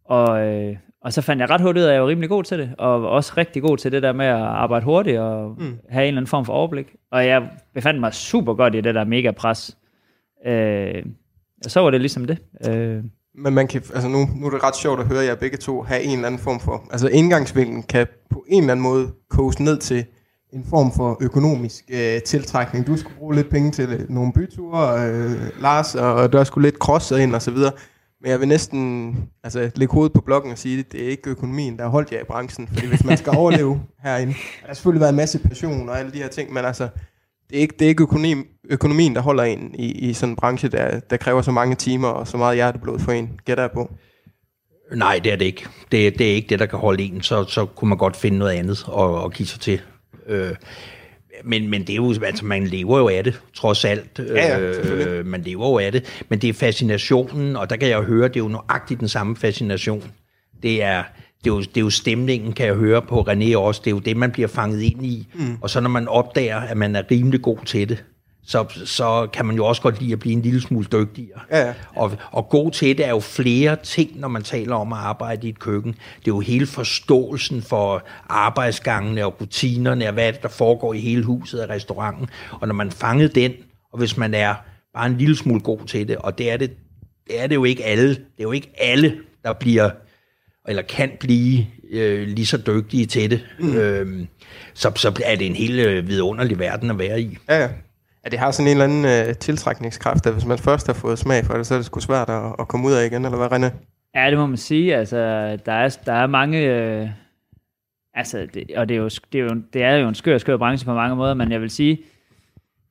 og, øh, og så fandt jeg ret hurtigt ud af, at jeg var rimelig god til det, og også rigtig god til det der med at arbejde hurtigt og mm. have en eller anden form for overblik. Og jeg befandt mig super godt i det der mega pres. Øh, og så var det ligesom det. Øh, Men man kan, altså nu, nu er det ret sjovt at høre jer begge to have en eller anden form for, altså indgangsvinklen kan på en eller anden måde koges ned til en form for økonomisk øh, tiltrækning. Du skulle bruge lidt penge til øh, nogle byture, øh, Lars, og der skulle lidt cross ind og så videre. Men jeg vil næsten altså, lægge hovedet på blokken og sige, at det er ikke økonomien, der har holdt jer i branchen. Fordi hvis man skal overleve herinde, der har selvfølgelig været en masse passion og alle de her ting, men altså, det er ikke, det er ikke økonomi, økonomien, der holder en i, i sådan en branche, der, der kræver så mange timer og så meget hjerteblod for en. Gætter jeg på. Nej, det er det ikke. Det, det er ikke det, der kan holde en. Så, så kunne man godt finde noget andet og, og give sig til. Øh, men, men det er jo, altså man lever jo af det, trods alt. Ja, ja, øh, man lever jo af det. Men det er fascinationen, og der kan jeg jo høre, det er jo nøjagtigt den samme fascination. Det er, det er, jo, det er jo stemningen, kan jeg høre på René også. Det er jo det, man bliver fanget ind i. Mm. Og så når man opdager, at man er rimelig god til det, så, så kan man jo også godt lide at blive en lille smule dygtigere. Ja, ja. Og, og god til det er jo flere ting, når man taler om at arbejde i et køkken. Det er jo hele forståelsen for arbejdsgangene og rutinerne, og hvad er det, der foregår i hele huset af restauranten. Og når man fangede den, og hvis man er bare en lille smule god til det, og det er det, det, er det jo ikke alle, det er jo ikke alle, der bliver eller kan blive øh, lige så dygtige til det, mm. øhm, så, så er det en helt øh, vidunderlig verden at være i. Ja, ja. Ja, det har sådan en eller anden øh, tiltrækningskraft, at hvis man først har fået smag for det, så er det sgu svært at, at komme ud af igen, eller hvad, René? Ja, det må man sige. Altså, der er, der er mange... Øh, altså, det, og det er, jo, det, er jo, det er jo en skør, skør branche på mange måder, men jeg vil sige,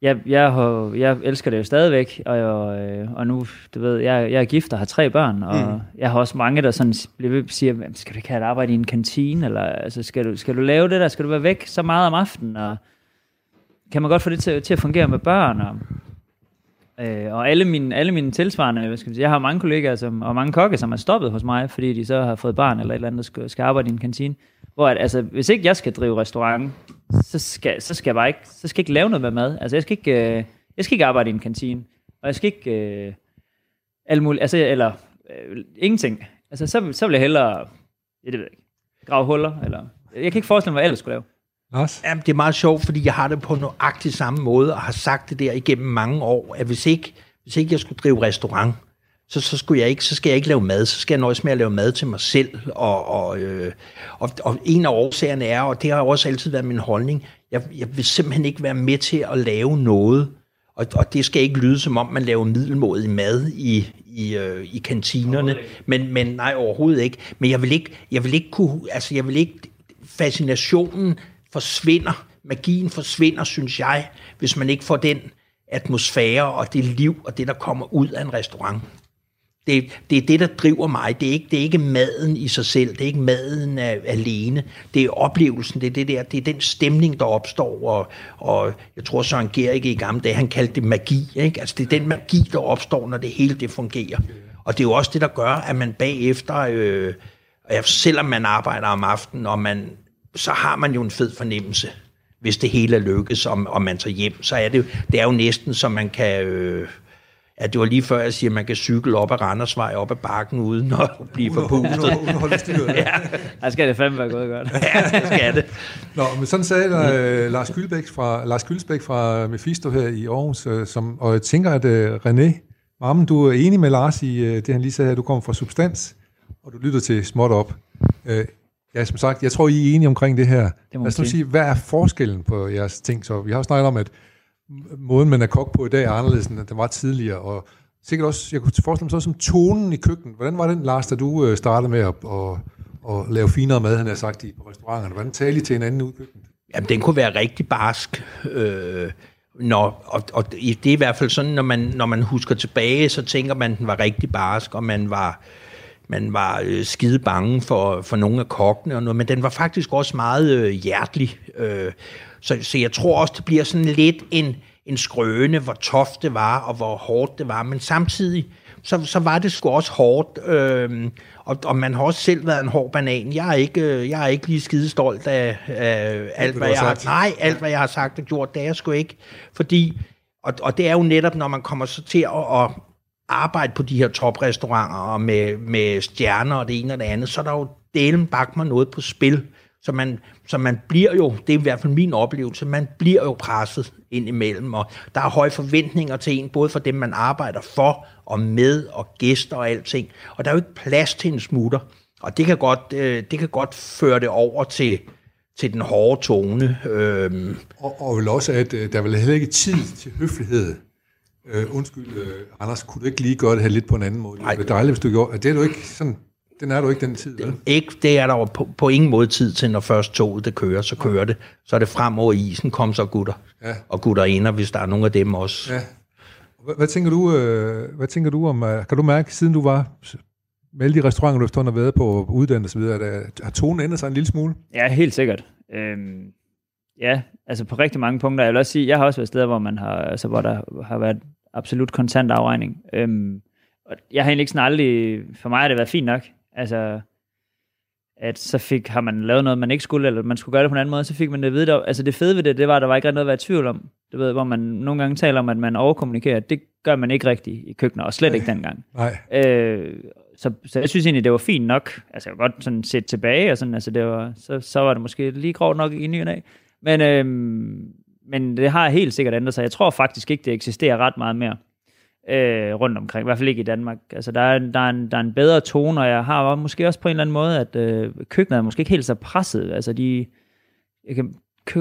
jeg, jeg, har, jeg elsker det jo stadigvæk, og, øh, og nu, du ved, jeg, jeg er gift og har tre børn, og mm. jeg har også mange, der sådan siger, "Jamen, skal du ikke have et arbejde i en kantine, eller altså, skal, du, skal du lave det der, skal du være væk så meget om aftenen, og kan man godt få det til, til at fungere med børn, og, øh, og alle mine, alle mine tilsvarende, hvad skal man sige, jeg har mange kollegaer som, og mange kokke, som er stoppet hos mig, fordi de så har fået barn eller et eller andet, der skal, skal arbejde i en kantine, hvor at, altså, hvis ikke jeg skal drive restaurant, så skal, så skal jeg bare ikke, så skal jeg ikke lave noget med mad. Altså, jeg skal ikke, øh, jeg skal ikke arbejde i en kantine, og jeg skal ikke, øh, alt muligt, altså, eller øh, ingenting. Altså, så, så vil jeg hellere, jeg det ved jeg ikke, grave huller, eller, jeg kan ikke forestille mig, hvad jeg ellers skulle lave. Lars? Jamen, det er meget sjovt, fordi jeg har det på nøjagtig samme måde, og har sagt det der igennem mange år, at hvis ikke, hvis ikke jeg skulle drive restaurant, så, så, skulle jeg ikke, så skal jeg ikke lave mad, så skal jeg nøjes med at lave mad til mig selv. Og, og, øh, og, og en af årsagerne er, og det har også altid været min holdning, jeg, jeg vil simpelthen ikke være med til at lave noget, og, og det skal ikke lyde som om, man laver middelmådig mad i, i, øh, i kantinerne, men, men nej, overhovedet ikke. Men jeg vil ikke, jeg vil ikke kunne, altså jeg vil ikke, fascinationen forsvinder, magien forsvinder, synes jeg, hvis man ikke får den atmosfære og det liv og det, der kommer ud af en restaurant. Det, det er det, der driver mig. Det er, ikke, det er ikke maden i sig selv. Det er ikke maden af, alene. Det er oplevelsen. Det er, det der, det er den stemning, der opstår. Og, og jeg tror, Søren Gerik i gamle dage, han kaldte det magi. Ikke? Altså, det er den magi, der opstår, når det hele det fungerer. Og det er jo også det, der gør, at man bagefter, øh, selvom man arbejder om aftenen, og man, så har man jo en fed fornemmelse, hvis det hele er lykkes, og, og man tager hjem. Så er det, det er jo næsten, som man kan... Øh, Ja, det var lige før, jeg siger, at man kan cykle op ad Randersvej, op ad bakken, uden at blive forpustet. Ja. Der skal det fandme være gået godt. Ja, det skal det. Nå, men sådan sagde uh, Lars Gyldbæk fra, Lars Gyldsbæk fra Mephisto her i Aarhus, uh, som, og jeg tænker, at uh, René, Mammen, du er enig med Lars i uh, det, han lige sagde, at du kommer fra Substans, og du lytter til Småt Op. Uh, ja, som sagt, jeg tror, I er enige omkring det her. må Lad os nu sige. hvad er forskellen på jeres ting? Så vi har jo snakket om, at måden, man er kok på i dag, er anderledes, end den var tidligere, og sikkert også, jeg kunne forestille mig så som tonen i køkkenet. Hvordan var den, Lars, da du øh, startede med at, at, at lave finere mad, han har sagt, i på restauranterne? Hvordan talte I til hinanden ud i køkkenet? Jamen, den kunne være rigtig barsk. Øh, når, og, og det er i hvert fald sådan, når man, når man husker tilbage, så tænker man, at den var rigtig barsk, og man var, man var øh, skide bange for, for nogle af kokkene og noget, men den var faktisk også meget øh, hjertelig. Øh, så, så jeg tror også, det bliver sådan lidt en, en skrøne, hvor toft det var, og hvor hårdt det var, men samtidig, så, så var det sgu også hårdt, øh, og, og man har også selv været en hård banan. Jeg er ikke, øh, jeg er ikke lige skide stolt af, af alt, hvad jeg har sagt. Nej, alt, hvad jeg har sagt og gjort, det er jeg sgu ikke. Fordi, og, og det er jo netop, når man kommer så til at, at arbejde på de her toprestauranter og med, med stjerner og det ene og det andet, så er der jo delen bak mig noget på spil. Så man, så man bliver jo, det er i hvert fald min oplevelse, man bliver jo presset ind imellem, og der er høje forventninger til en, både for dem, man arbejder for og med, og gæster og alting. Og der er jo ikke plads til en smutter. Og det kan godt, øh, det kan godt føre det over til, til den hårde tone. Øhm, Og, og vel også, at øh, der er vel heller ikke tid til høflighed. Øh, undskyld, øh, Anders, kunne du ikke lige gøre det her lidt på en anden måde? Nej. Det er dejligt, hvis du gjorde. Det er du ikke sådan, den er du ikke den tid, vel? ikke, det er der jo på, på ingen måde tid til, når først toget det kører, så kører det. Så er det frem over isen, kom så gutter. Ja. Og gutter ender, hvis der er nogle af dem også. Ja. Hvad, hvad, tænker du, øh, hvad tænker du om, øh, kan du mærke, siden du var med alle de restauranter, du efterhånden har været på, uddannet og så videre, at, har tonen ændret sig en lille smule? Ja, helt sikkert. Øhm, ja, altså på rigtig mange punkter. Jeg vil også sige, jeg har også været steder, hvor, man har, altså, hvor der har været absolut kontant afregning. Øhm, og jeg har egentlig ikke sådan aldrig, for mig har det været fint nok. Altså, at så fik, har man lavet noget, man ikke skulle, eller man skulle gøre det på en anden måde, så fik man det at vide. Der, altså det fede ved det, det var, at der var ikke noget at være i tvivl om. Du ved, hvor man nogle gange taler om, at man overkommunikerer. Det gør man ikke rigtigt i køkkener, og slet ikke dengang. Nej. Øh, så, så jeg synes egentlig, det var fint nok. Altså, jeg kan godt sådan set tilbage, og sådan, altså, det var, så, så var det måske lige grovt nok i ny og. Men, øhm, men det har helt sikkert ændret sig. Jeg tror faktisk ikke, det eksisterer ret meget mere øh, rundt omkring. I hvert fald ikke i Danmark. Altså, der er, der, er en, der er en bedre tone, og jeg har måske også på en eller anden måde, at øh, køkkenet er måske ikke helt så presset. Altså, de, jeg kan,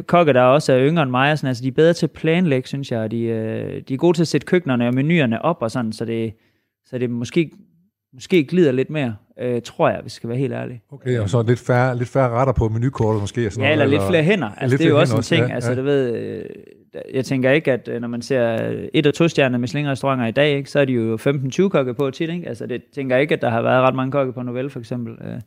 kokke, der også er yngre end mig, og sådan, altså, de er bedre til at planlægge, synes jeg. De, øh, de er gode til at sætte køkkenerne og menuerne op, og sådan, så det, så det måske, måske glider lidt mere, øh, tror jeg, hvis jeg skal være helt ærlig. Okay, og så lidt færre, lidt færre retter på menukortet måske. Sådan Ja, eller noget, lidt flere hænder. Altså, lidt det er jo også en hænder ting. også, altså, ja, du ved, øh, jeg tænker ikke, at øh, når man ser et- og to-stjernede Michelin-restauranter i dag, ikke, så er de jo 15-20 kokke på tit. Ikke? Altså, det tænker jeg ikke, at der har været ret mange kokke på Novelle, for eksempel. Øh,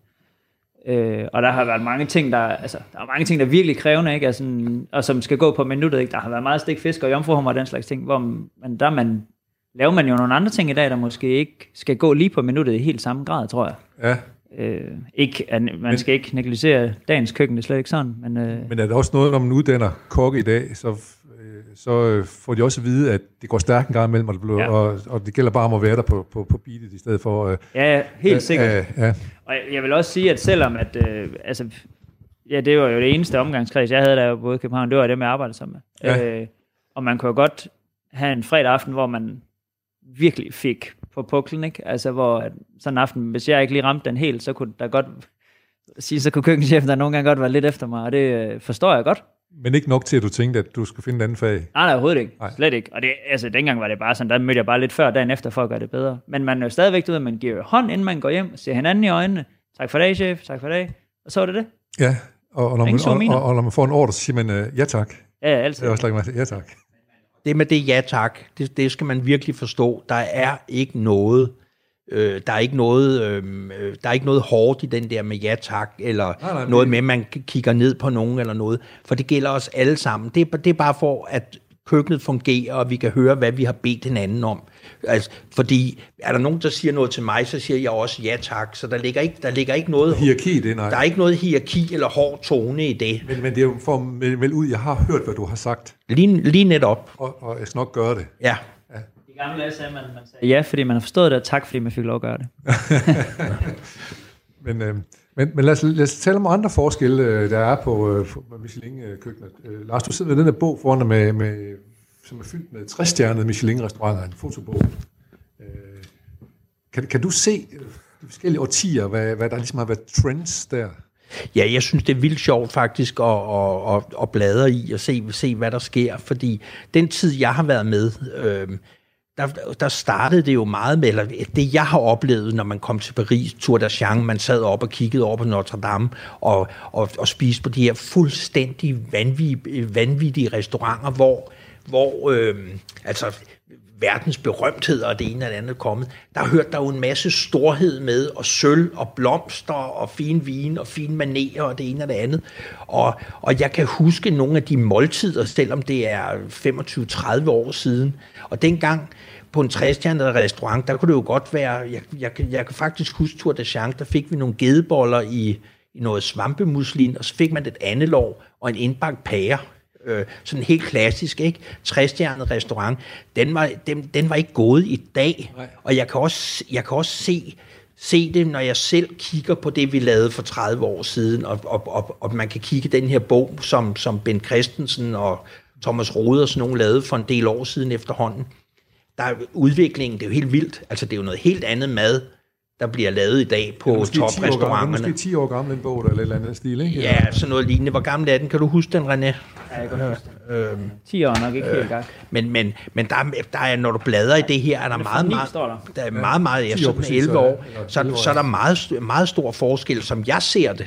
Øh, og der har været mange ting, der, altså, der er mange ting, der er virkelig krævende, ikke? Altså, og som skal gå på minuttet. Ikke? Der har været meget stik fisk og jomfruhummer og den slags ting, hvor man, der man, laver man jo nogle andre ting i dag, der måske ikke skal gå lige på minuttet i helt samme grad, tror jeg. Ja, Øh, ikke, at man skal ikke negligere dagens køkken, det er slet ikke sådan. Men, øh, men er der også noget, når man uddanner kokke i dag, så, øh, så øh, får de også at vide, at det går stærkt en gang imellem, og det, bliver, Ja. og, og det gælder bare om at være der på, på, på beatet, i stedet for... Øh, ja, helt øh, sikkert. Øh, ja. Og jeg- jeg vil også sige, at selvom at, øh, altså, ja, det var jo det eneste omgangskreds, jeg havde der både i København, det var dem, jeg arbejdede sammen med. Ja. Øh, og man kunne jo godt have en fredag aften, hvor man virkelig fik på puklen, ikke? Altså, hvor sådan en aften, hvis jeg ikke lige ramte den helt, så kunne der godt sige, så kunne køkkenchefen der nogle gange godt være lidt efter mig, og det øh, forstår jeg godt. Men ikke nok til, at du tænkte, at du skulle finde et andet fag. Nej, nej, overhovedet ikke. Nej. Slet ikke. Og det, altså, dengang var det bare sådan, der mødte jeg bare lidt før dagen efter for at gøre det bedre. Men man er jo stadigvæk ud, at man giver hånd, inden man går hjem, ser hinanden i øjnene. Tak for dag, chef. Tak for dag. Og så var det det. Ja, og, og, når, man, og, og, og når man får en ordre, så siger man øh, ja tak. Ja, Det altid. er også lagt mig til, ja tak. Det med det ja tak, det, det skal man virkelig forstå. Der er ikke noget, øh, der er ikke noget, øh, øh, der er ikke noget hårdt i den der med ja tak, eller Nej, nej, noget med, at man kigger ned på nogen eller noget. For det gælder os alle sammen. Det det er bare for, at køkkenet fungerer, og vi kan høre, hvad vi har bedt hinanden om. Altså, fordi er der nogen, der siger noget til mig, så siger jeg også ja tak. Så der ligger ikke, der ligger ikke noget, Hierarki, det nej. der er ikke noget hierarki eller hård tone i det. Men, men det er jo for at melde ud, jeg har hørt, hvad du har sagt, Lige, lige netop. og, og jeg skal nok gøre det. Ja. I gamle dage sagde man, man sagde, ja, fordi man har forstået det, og tak, fordi man fik lov at gøre det. Men, øh, men, men lad, os, lad os tale om andre forskelle, øh, der er på, øh, på Michelin-køkkenet. Øh, Lars, du sidder med den der bog foran dig, med, med, som er fyldt med 60-stjernede Michelin-restauranter, en fotobog. Øh, kan, kan du se øh, de forskellige årtier, hvad, hvad der ligesom har været trends der? Ja, jeg synes, det er vildt sjovt faktisk at, at, at, at bladre i og se, se, hvad der sker, fordi den tid, jeg har været med, øh, der, der startede det jo meget med, eller det jeg har oplevet, når man kom til Paris, Tour de Jean, man sad op og kiggede over på Notre Dame og, og, og spiste på de her fuldstændig vanvittige, vanvittige restauranter, hvor, hvor øh, altså verdens berømtheder og det ene og det andet kommet, der hørte der jo en masse storhed med, og sølv og blomster og fin vin og fine manerer og det ene og det andet. Og, og jeg kan huske nogle af de måltider, selvom det er 25-30 år siden. Og dengang på en træstjernet restaurant, der kunne det jo godt være, jeg, jeg, jeg kan faktisk huske Tour de Chance, der fik vi nogle gedeboller i, i noget svampemuslin, og så fik man et andelov og en indbagt pære. Øh, sådan helt klassisk, ikke? Træstjernet restaurant. Den var, den, den var ikke gået i dag. Nej. Og jeg kan også, jeg kan også se, se det, når jeg selv kigger på det, vi lavede for 30 år siden, og, og, og, og man kan kigge den her bog, som, som Ben Christensen og Thomas Rode og sådan nogen lavede for en del år siden efterhånden. Der er udviklingen, det er jo helt vildt. Altså, det er jo noget helt andet mad, der bliver lavet i dag på Måske 10 år gammel, den er toprestauranterne. måske 10 år gammel, den bog, der, eller et eller andet stil, ikke? Ja, sådan noget lignende. Hvor gammel er den? Kan du huske den, René? Ja, jeg kan huske det. 10 år er nok ikke helt gang. Men, men, men der, er- der er, når du bladrer i det her, er der meget, meget, der. der er meget, meget, ja, 10 år sådan præcis, 11 så- år, så, 11 år, så er der meget, meget stor forskel, som jeg ser det.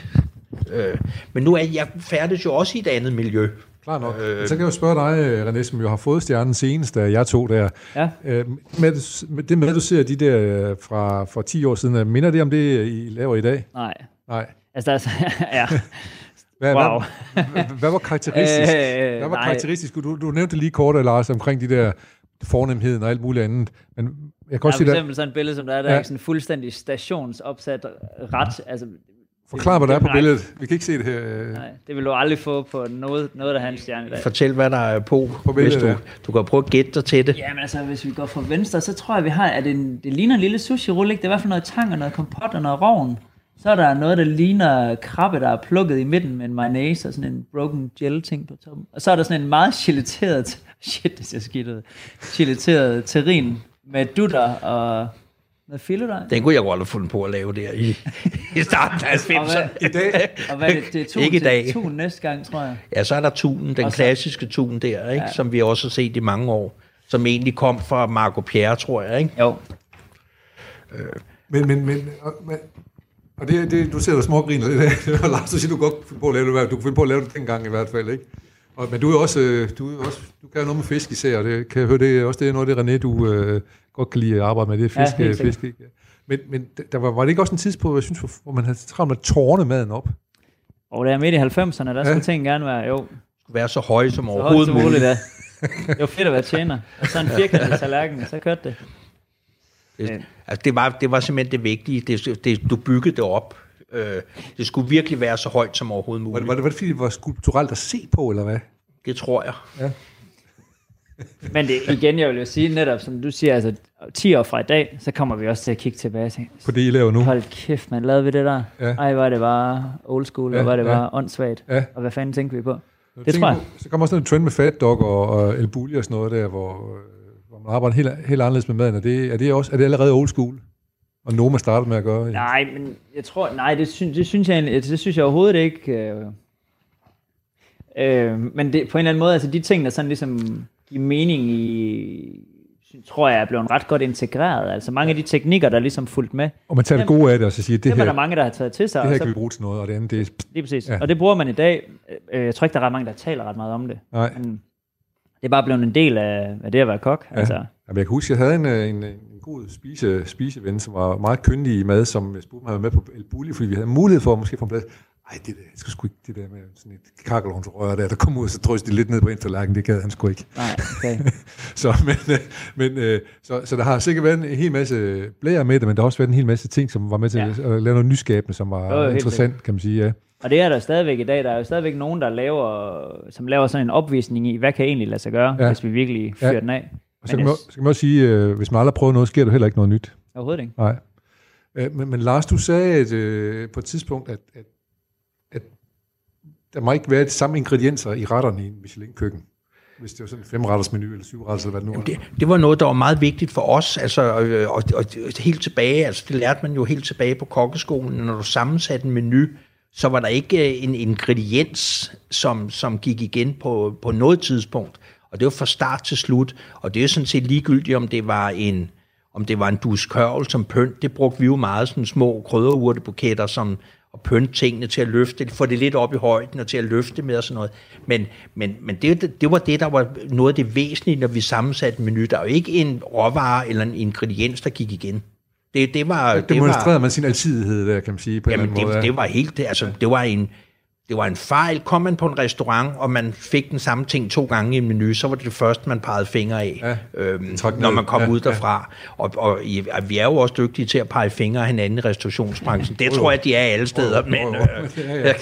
Øh, men nu er jeg færdig jo også i et andet miljø. Klar nok. Øh, så kan jeg jo spørge dig, René, som jo har fået stjernen senest, da jeg tog der. Ja. Øh, med, med det med, du ser de der øh, fra, fra 10 år siden, øh, minder det om det, I laver i dag? Nej. Nej. Altså, der er, så- ja. Hvad, Wow. hvad, hvad, var karakteristisk? Øh, hvad var nej. karakteristisk? Du, du nævnte lige kort, Lars, omkring de der fornemheden og alt muligt andet. Men jeg kan også er for sige, der, eksempel sådan et billede, som der er, der Ja. er ikke sådan fuldstændig stationsopsat ret. Altså, forklar, hvad der er på billedet. Vi kan ikke se det her. øh. Nej, det vil du aldrig få på noget, noget der har en stjerne i dag. Fortæl, hvad der er på, På hvis billedet, du, ja. du kan prøve at gætte dig til det. Jamen altså, hvis vi går fra venstre, så tror jeg, vi har, at det, en, det ligner en lille sushi-rulle, ikke? Det er i hvert fald noget tang og noget kompot og noget rovn. Så er der noget, der ligner krabbe, der er plukket i midten med en mayonnaise og sådan en broken gel ting på toppen. Og så er der sådan en meget gelateret, shit, det ser skidt ud, gelateret terrin med dutter og noget filetdej. Den kunne jeg godt have fundet på at lave der i, i starten af Og hvad, 90'erne. I dag, og hvad det? Det er tun Ikke i til dag. tun næste gang, tror jeg. Ja, så er der tunen, den Og så- klassiske tun der, ikke? Ja. Som vi også har set i mange år. Som egentlig kom fra Marco Pierre, tror jeg. Ikke? Jo, men, men, men, og, men og det, det, du ser der smågriner lidt af. Og Lars, du siger, du godt finde på at lave det. Du kunne finde på at lave det dengang i hvert fald, ikke? Og, men du er også, øh, du er også, du kan jo noget med fisk især, og det kan jeg høre, det er også det er noget af det, René, du øh, godt kan lide at arbejde med, det er Ja, fisk. sikkert. fisk ikke? Men, men der var, var det ikke også en tidspunkt, jeg synes, hvor- hvor man havde travlt med at tårne maden op? og det er midt i 90'erne, der skulle Ja. ting gerne være, jo, Skulle være så høje som så overhovedet som muligt, muligt. ja. Det var fedt at være tjener. Og så en firkantet tallerken, så kørte det. Det, altså, det, var, det var simpelthen det vigtige. Det, det, du byggede det op. Øh, det skulle virkelig være så højt som overhovedet Var muligt. det, var det, var det fordi, det var skulpturelt at se på, eller hvad? Det tror jeg. Men det, igen, jeg vil jo sige netop, som du siger, altså 10 år fra i dag, så kommer vi også til at kigge tilbage og tænke, På det, I laver nu? hold kæft, man lavede vi det der? Ja. Ej, var det bare old school, Ja, og var det ja. bare åndssvagt. Ja. Og hvad fanden tænkte vi på? Jeg Det tror jeg. på- Så kommer også en trend med Fat Dog og, og El Bulli og sådan noget der, hvor, hvor man arbejder helt, helt anderledes med maden. Er det, er det, også, er det allerede old school? Og Noma startede med at gøre? Nej, men jeg tror, nej, det, synes, det synes jeg, det synes jeg overhovedet ikke. Øh, øh, men det, på en eller anden måde, altså de ting, der sådan ligesom giver mening i, tror jeg er blevet ret godt integreret. Altså mange af de teknikker, der er ligesom fulgt med, Og man tager det gode af det, og så siger, det det her, der mange, der har taget til sig. det og her så, kan vi bruge til noget, og det andet, det er... lige præcis. Ja. Og det bruger man i dag. Øh, jeg tror ikke, der er ret mange, der taler ret meget om det. Nej. Men det er bare blevet en del af, af det at være kok. Ja. Altså, Jamen, jeg kan huske, jeg havde en, øh, en, en god spise, spiseven, som var meget kyndig i mad, som jeg spurgte mig med på El Bulli, fordi vi havde mulighed for at måske få en plads. Ej, det der, jeg skal sgu ikke det der med sådan et kakkelovnsrør der, der kom ud, og så drøste lidt ned på en tallerken, det gad han sgu ikke. nej, okay. Så, men, øh, men, øh, så, så der har sikkert været en hel masse blære med det, men der har også været en hel masse ting, som var med til Ja. at lave noget nyskabende, som var Jo, interessant, kan man sige. Ja. Og det er der stadigvæk i dag. Der er jo stadigvæk nogen, der laver, som laver sådan en opvisning i, hvad kan egentlig lade sig gøre, Ja. hvis vi virkelig fyrer Ja. den af. Og så Men kan, man, så kan man også sige, øh, hvis man aldrig har prøvet noget, sker der heller ikke noget nyt. Overhovedet ikke. Nej. Men, men Lars, du sagde at, øh, på et tidspunkt, at, at der må ikke være de samme ingredienser i retterne i en Michelin-køkken. Hvis det var sådan en femretters menu eller syvretters, eller hvad det nu er. Det, det var noget, der var meget vigtigt for os, altså, øh, og, og, og helt tilbage, altså det lærte man jo helt tilbage på kokkeskolen, når du sammensatte en menu, så var der ikke øh, en ingrediens, som, som gik igen på, på noget tidspunkt. Og det var fra start til slut. Og det er sådan set ligegyldigt, om det var en, om det var en dus kørvel som pynt, det brugte vi jo meget sådan små krydderurtebuketter som og pynte tingene til at løfte, få det lidt op i højden og til at løfte med og sådan noget. Men, men, men det, det var det, der var noget af det væsentlige, når vi sammensatte en menu. Der er jo ikke en råvare eller en ingrediens, der gik igen. Det, det var... Det det demonstrerede var, man sin alsidighed der, kan man sige, på en Jamen, eller anden måde. det, det var helt, det, altså, det var en, det var en fejl. Kom man på en restaurant, og man fik den samme ting to gange i en menu, så var det det første, man pegede fingre af, Ja, øhm, når man kom Ja, ud ja. derfra. Og, og i, at vi er jo også dygtige til at pege fingre af hinanden i restaurationsbranchen. Det tror jeg, de er alle steder, Jo, men... Øh, Ja, ja.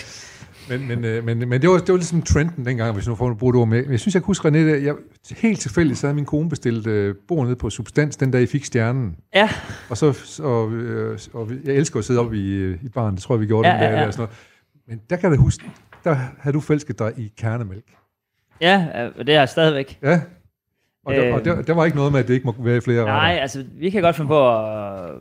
Men, men, øh, men, men det, var, det var ligesom trenden dengang, hvis nu får det ord med. Jeg synes, jeg kan huske, René, at jeg, helt tilfældigt, så havde min kone bestilt øh, bord nede på Substans, den dag I fik stjernen. Ja, Og, så, og, øh, og jeg elsker at sidde oppe i, øh, i baren, det tror jeg, vi gjorde Ja, den dag. ja, ja. Der, og sådan noget. Men der kan jeg huske, der havde du forelsket dig i kernemælk. ja, øh, det er jeg stadigvæk. Ja. Og, der, Øh. og der, der var ikke noget med, at det ikke må være i flere Nej, retter. altså, vi kan godt finde på at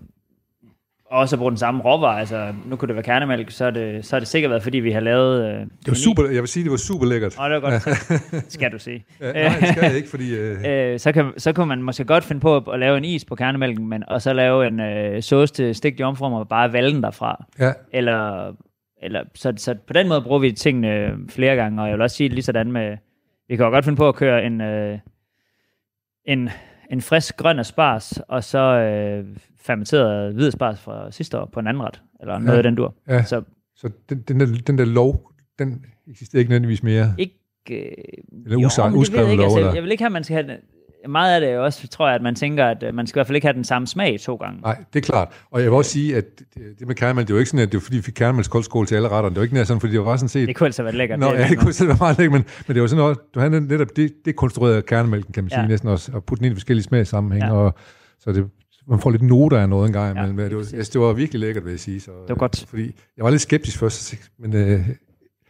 også at bruge den samme råvare. Altså, nu kunne det være kernemælk, så er det, så er det sikkert været, fordi vi har lavet... Øh, Det var super, jeg vil sige, det var super lækkert. Åh, det var godt. skal du sige. Ja, nej, det skal jeg ikke, fordi... Øh, Øh, så, kan, så kunne man måske godt finde på at, lave en is på kernemælken, men, og så lave en øh, sauce til stegt jomfrum og bare valgen derfra. ja, Eller, eller, så, så på den måde bruger vi tingene flere gange, og jeg vil også sige lige sådan med, vi kan jo godt finde på at køre en, øh, en, en frisk grøn asparges, og så øh, fermenteret hvid asparges fra sidste år på en anden ret, eller noget Ja. af den dur. ja. Så Så den, den, der, den der lov, den eksisterer ikke nødvendigvis mere. ikke... Øh, Eller usagt, uskrevet jeg, ikke. lov, Altså, eller? jeg vil ikke have, at man skal have meget af det er også, tror jeg, at man tænker, at øh, man skal i hvert fald ikke have den samme smag to gange. Nej, det er klart. Og jeg vil også sige, at det det med kernemælk, det er jo ikke sådan, at det var fordi, vi fik kernemælkskoldskål til alle retterne. Det var ikke nær sådan, fordi det var sådan set... Det kunne altså være lækkert. Nå, er ja, det kunne selv være meget lækkert, men, men det var sådan noget, du havde netop det, det konstruerede kernemælken, kan man sige, Ja. næsten også, og putte den ind i forskellige smagssammenhænge, Ja. og så det, man får lidt noter af noget en gang Ja, imellem. Ja, det, var, altså, det var virkelig lækkert, vil jeg sige. Så, Det var godt. Fordi jeg var lidt skeptisk først, men øh,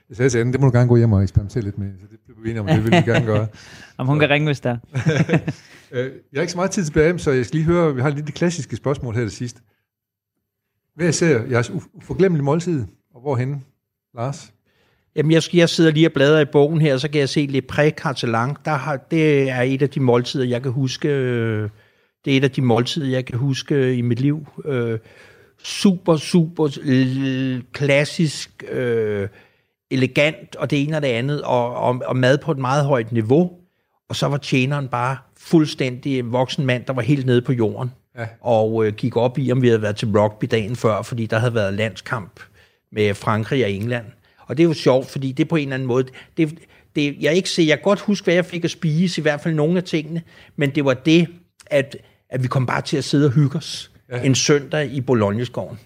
jeg sagde til Anne, det må du gerne gå hjem og eksperimentere lidt med, så det blev vi enige om, det vil vi gerne gøre. Om hun kan ringe, hvis der. Øh, jeg har ikke så meget tid tilbage, så jeg skal lige høre, vi har lige de klassiske spørgsmål her til sidst. Hvad ser jeres uf- uforglemmelige måltid, og hvorhen, Lars? Jamen, jeg, jeg sidder lige og bladrer i bogen her, så kan jeg se Le Pré Cartelan. Der har, det er et af de måltider, jeg kan huske. øh, Det er et af de måltider, jeg kan huske i mit liv. Øh, super, super l- klassisk, øh, elegant, og det ene og det andet, og, og, og mad på et meget højt niveau. Og så var tjeneren bare fuldstændig en voksen mand, der var helt nede på jorden. Ja. Og øh, gik op i, om vi havde været til rugby dagen før, fordi der havde været landskamp med Frankrig og England. Og det er jo sjovt, fordi det på en eller anden måde, det, det, jeg ikke se, jeg kan godt huske, hvad jeg fik at spise, i hvert fald nogle af tingene, men det var det, at, at vi kom bare til at sidde og hygge os ja. en søndag i Bologneskoven.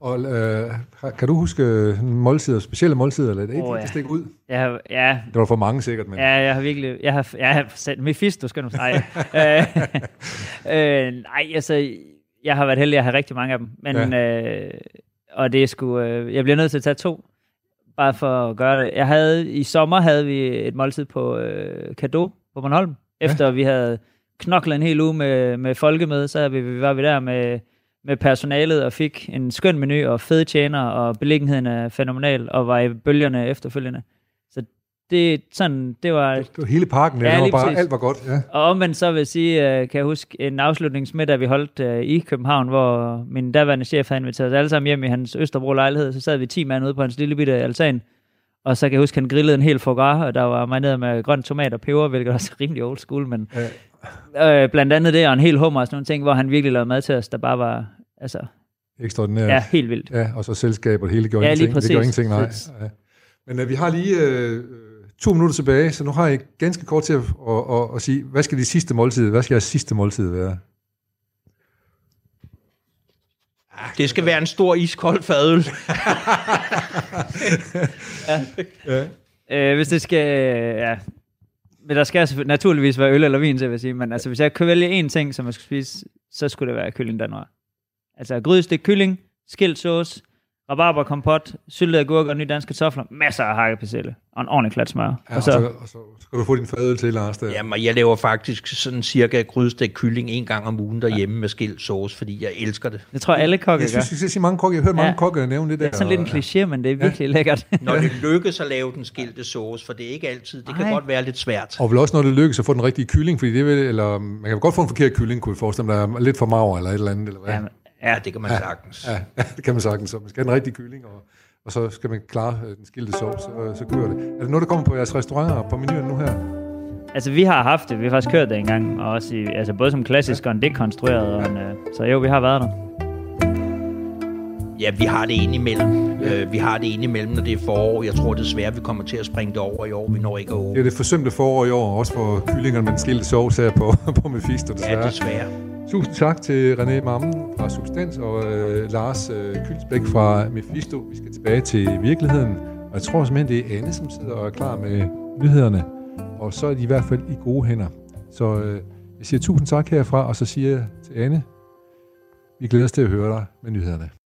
Og øh, kan du huske øh, måltider, specielle måltider, eller er det ikke, oh, ja. ja. stikke ud? Jeg har, ja, Det var for mange sikkert, men... ja, jeg har virkelig... Jeg har, jeg har sat Mephisto, skal du sige. øh, øh, nej, altså... Jeg har været heldig at have rigtig mange af dem. Men, ja. øh, og det er sgu... Øh, jeg bliver nødt til at tage to. Bare for at gøre det. Jeg havde, I sommer havde vi et måltid på øh, Kado på Bornholm. Efter vi havde knoklet en hel uge med, med folkemøde, så vi var vi der med, med personalet og fik en skøn menu og fede tjener, og beliggenheden er fænomenal, og var i bølgerne efterfølgende. Så det, sådan, det var... Det var hele parken, ja, Ja, det var bare, præcis. alt var godt. Ja. Og omvendt så vil jeg sige, øh, kan jeg huske en afslutningsmiddag, vi holdt øh, i København, hvor min daværende chef havde inviteret os alle sammen hjem i hans Østerbro lejlighed. Så sad vi 10 mand ude på hans lille bitte altan. Og så kan jeg huske, han grillede en hel foie gras, og der var marineret med grøn tomat og peber, hvilket også er rimelig old school, men øh, blandt andet det, og en hel hummer og sådan nogle ting, hvor han virkelig lavede mad til os, der bare var, altså, Ekstraordinært. ja, helt vildt. Ja, og så selskab, og det hele gjorde Ja, lige ingenting. Det gjorde præcis. ingenting, nej. Præcis. Ja. Men øh, vi har lige øh, to minutter tilbage, så nu har jeg ganske kort til at, at, at, at sige, hvad skal de sidste måltid, hvad skal jeres sidste måltid være? Det skal være en stor iskold fadøl. Øh, hvis det skal, ja, men der skal selvfølgelig naturligvis være øl eller vin, så vil jeg sige, men altså, hvis jeg kunne vælge én ting, som jeg skulle spise, så skulle det være kylling danois. Altså grydestik kylling, skilt sauce, rabarberkompot, syltede agurker og nye danske kartofler, masser af hakket persille og en ordentlig klat smør. Ja, og og, så, så, og så skal du få din fadøl til, Lars. Der. Jamen, jeg laver faktisk sådan cirka grydstegt kylling en gang om ugen derhjemme ja. med skilt sauce, fordi jeg elsker det. det tror jeg alle kokke jeg gør. synes, jeg skal sige mange kokke. Jeg har hørt mange Ja. kokke nævne det der. Det er sådan lidt en kliché, men det er virkelig lækkert. Når det lykkes at lave den skilte sauce, for det er ikke altid, det kan Ej. godt være lidt svært. Og vel også, når det lykkes at få den rigtige kylling, fordi det vil, eller man kan godt få en forkert kylling, kunne vi forestille mig, der er lidt for mager eller et eller andet, eller hvad? Ja, Ja, det kan man sagtens. Ja, ja, det kan man sagtens. Så man skal have den rigtige kylling, og, og så skal man klare øh, den skilte sovs, så, så kører det. Er det noget, der kommer på jeres restauranter på menuen nu her? Altså, vi har haft det. Vi har faktisk kørt det engang. Og også i, altså, både som klassisk og en dekonstrueret. Og en, øh, så jo, vi har været der. Ja, vi har det indimellem. Øh, vi har det indimellem, når det er forår. Jeg tror desværre, vi kommer til at springe det over i år. Vi når ikke at Det åbne. er det forsømte forår i år, også for kyllingerne med den skilte sovs her på, på Mephisto, desværre. Ja, desværre. Tusind tak til René Mammen fra Substans og øh, Lars øh, Kylsbæk fra Mephisto. Vi skal tilbage til virkeligheden, og jeg tror simpelthen, det er Anne, som sidder og er klar med nyhederne. Og så er de i hvert fald i gode hænder. Så øh, jeg siger tusind tak herfra, og så siger jeg til Anne, vi glæder os til at høre dig med nyhederne.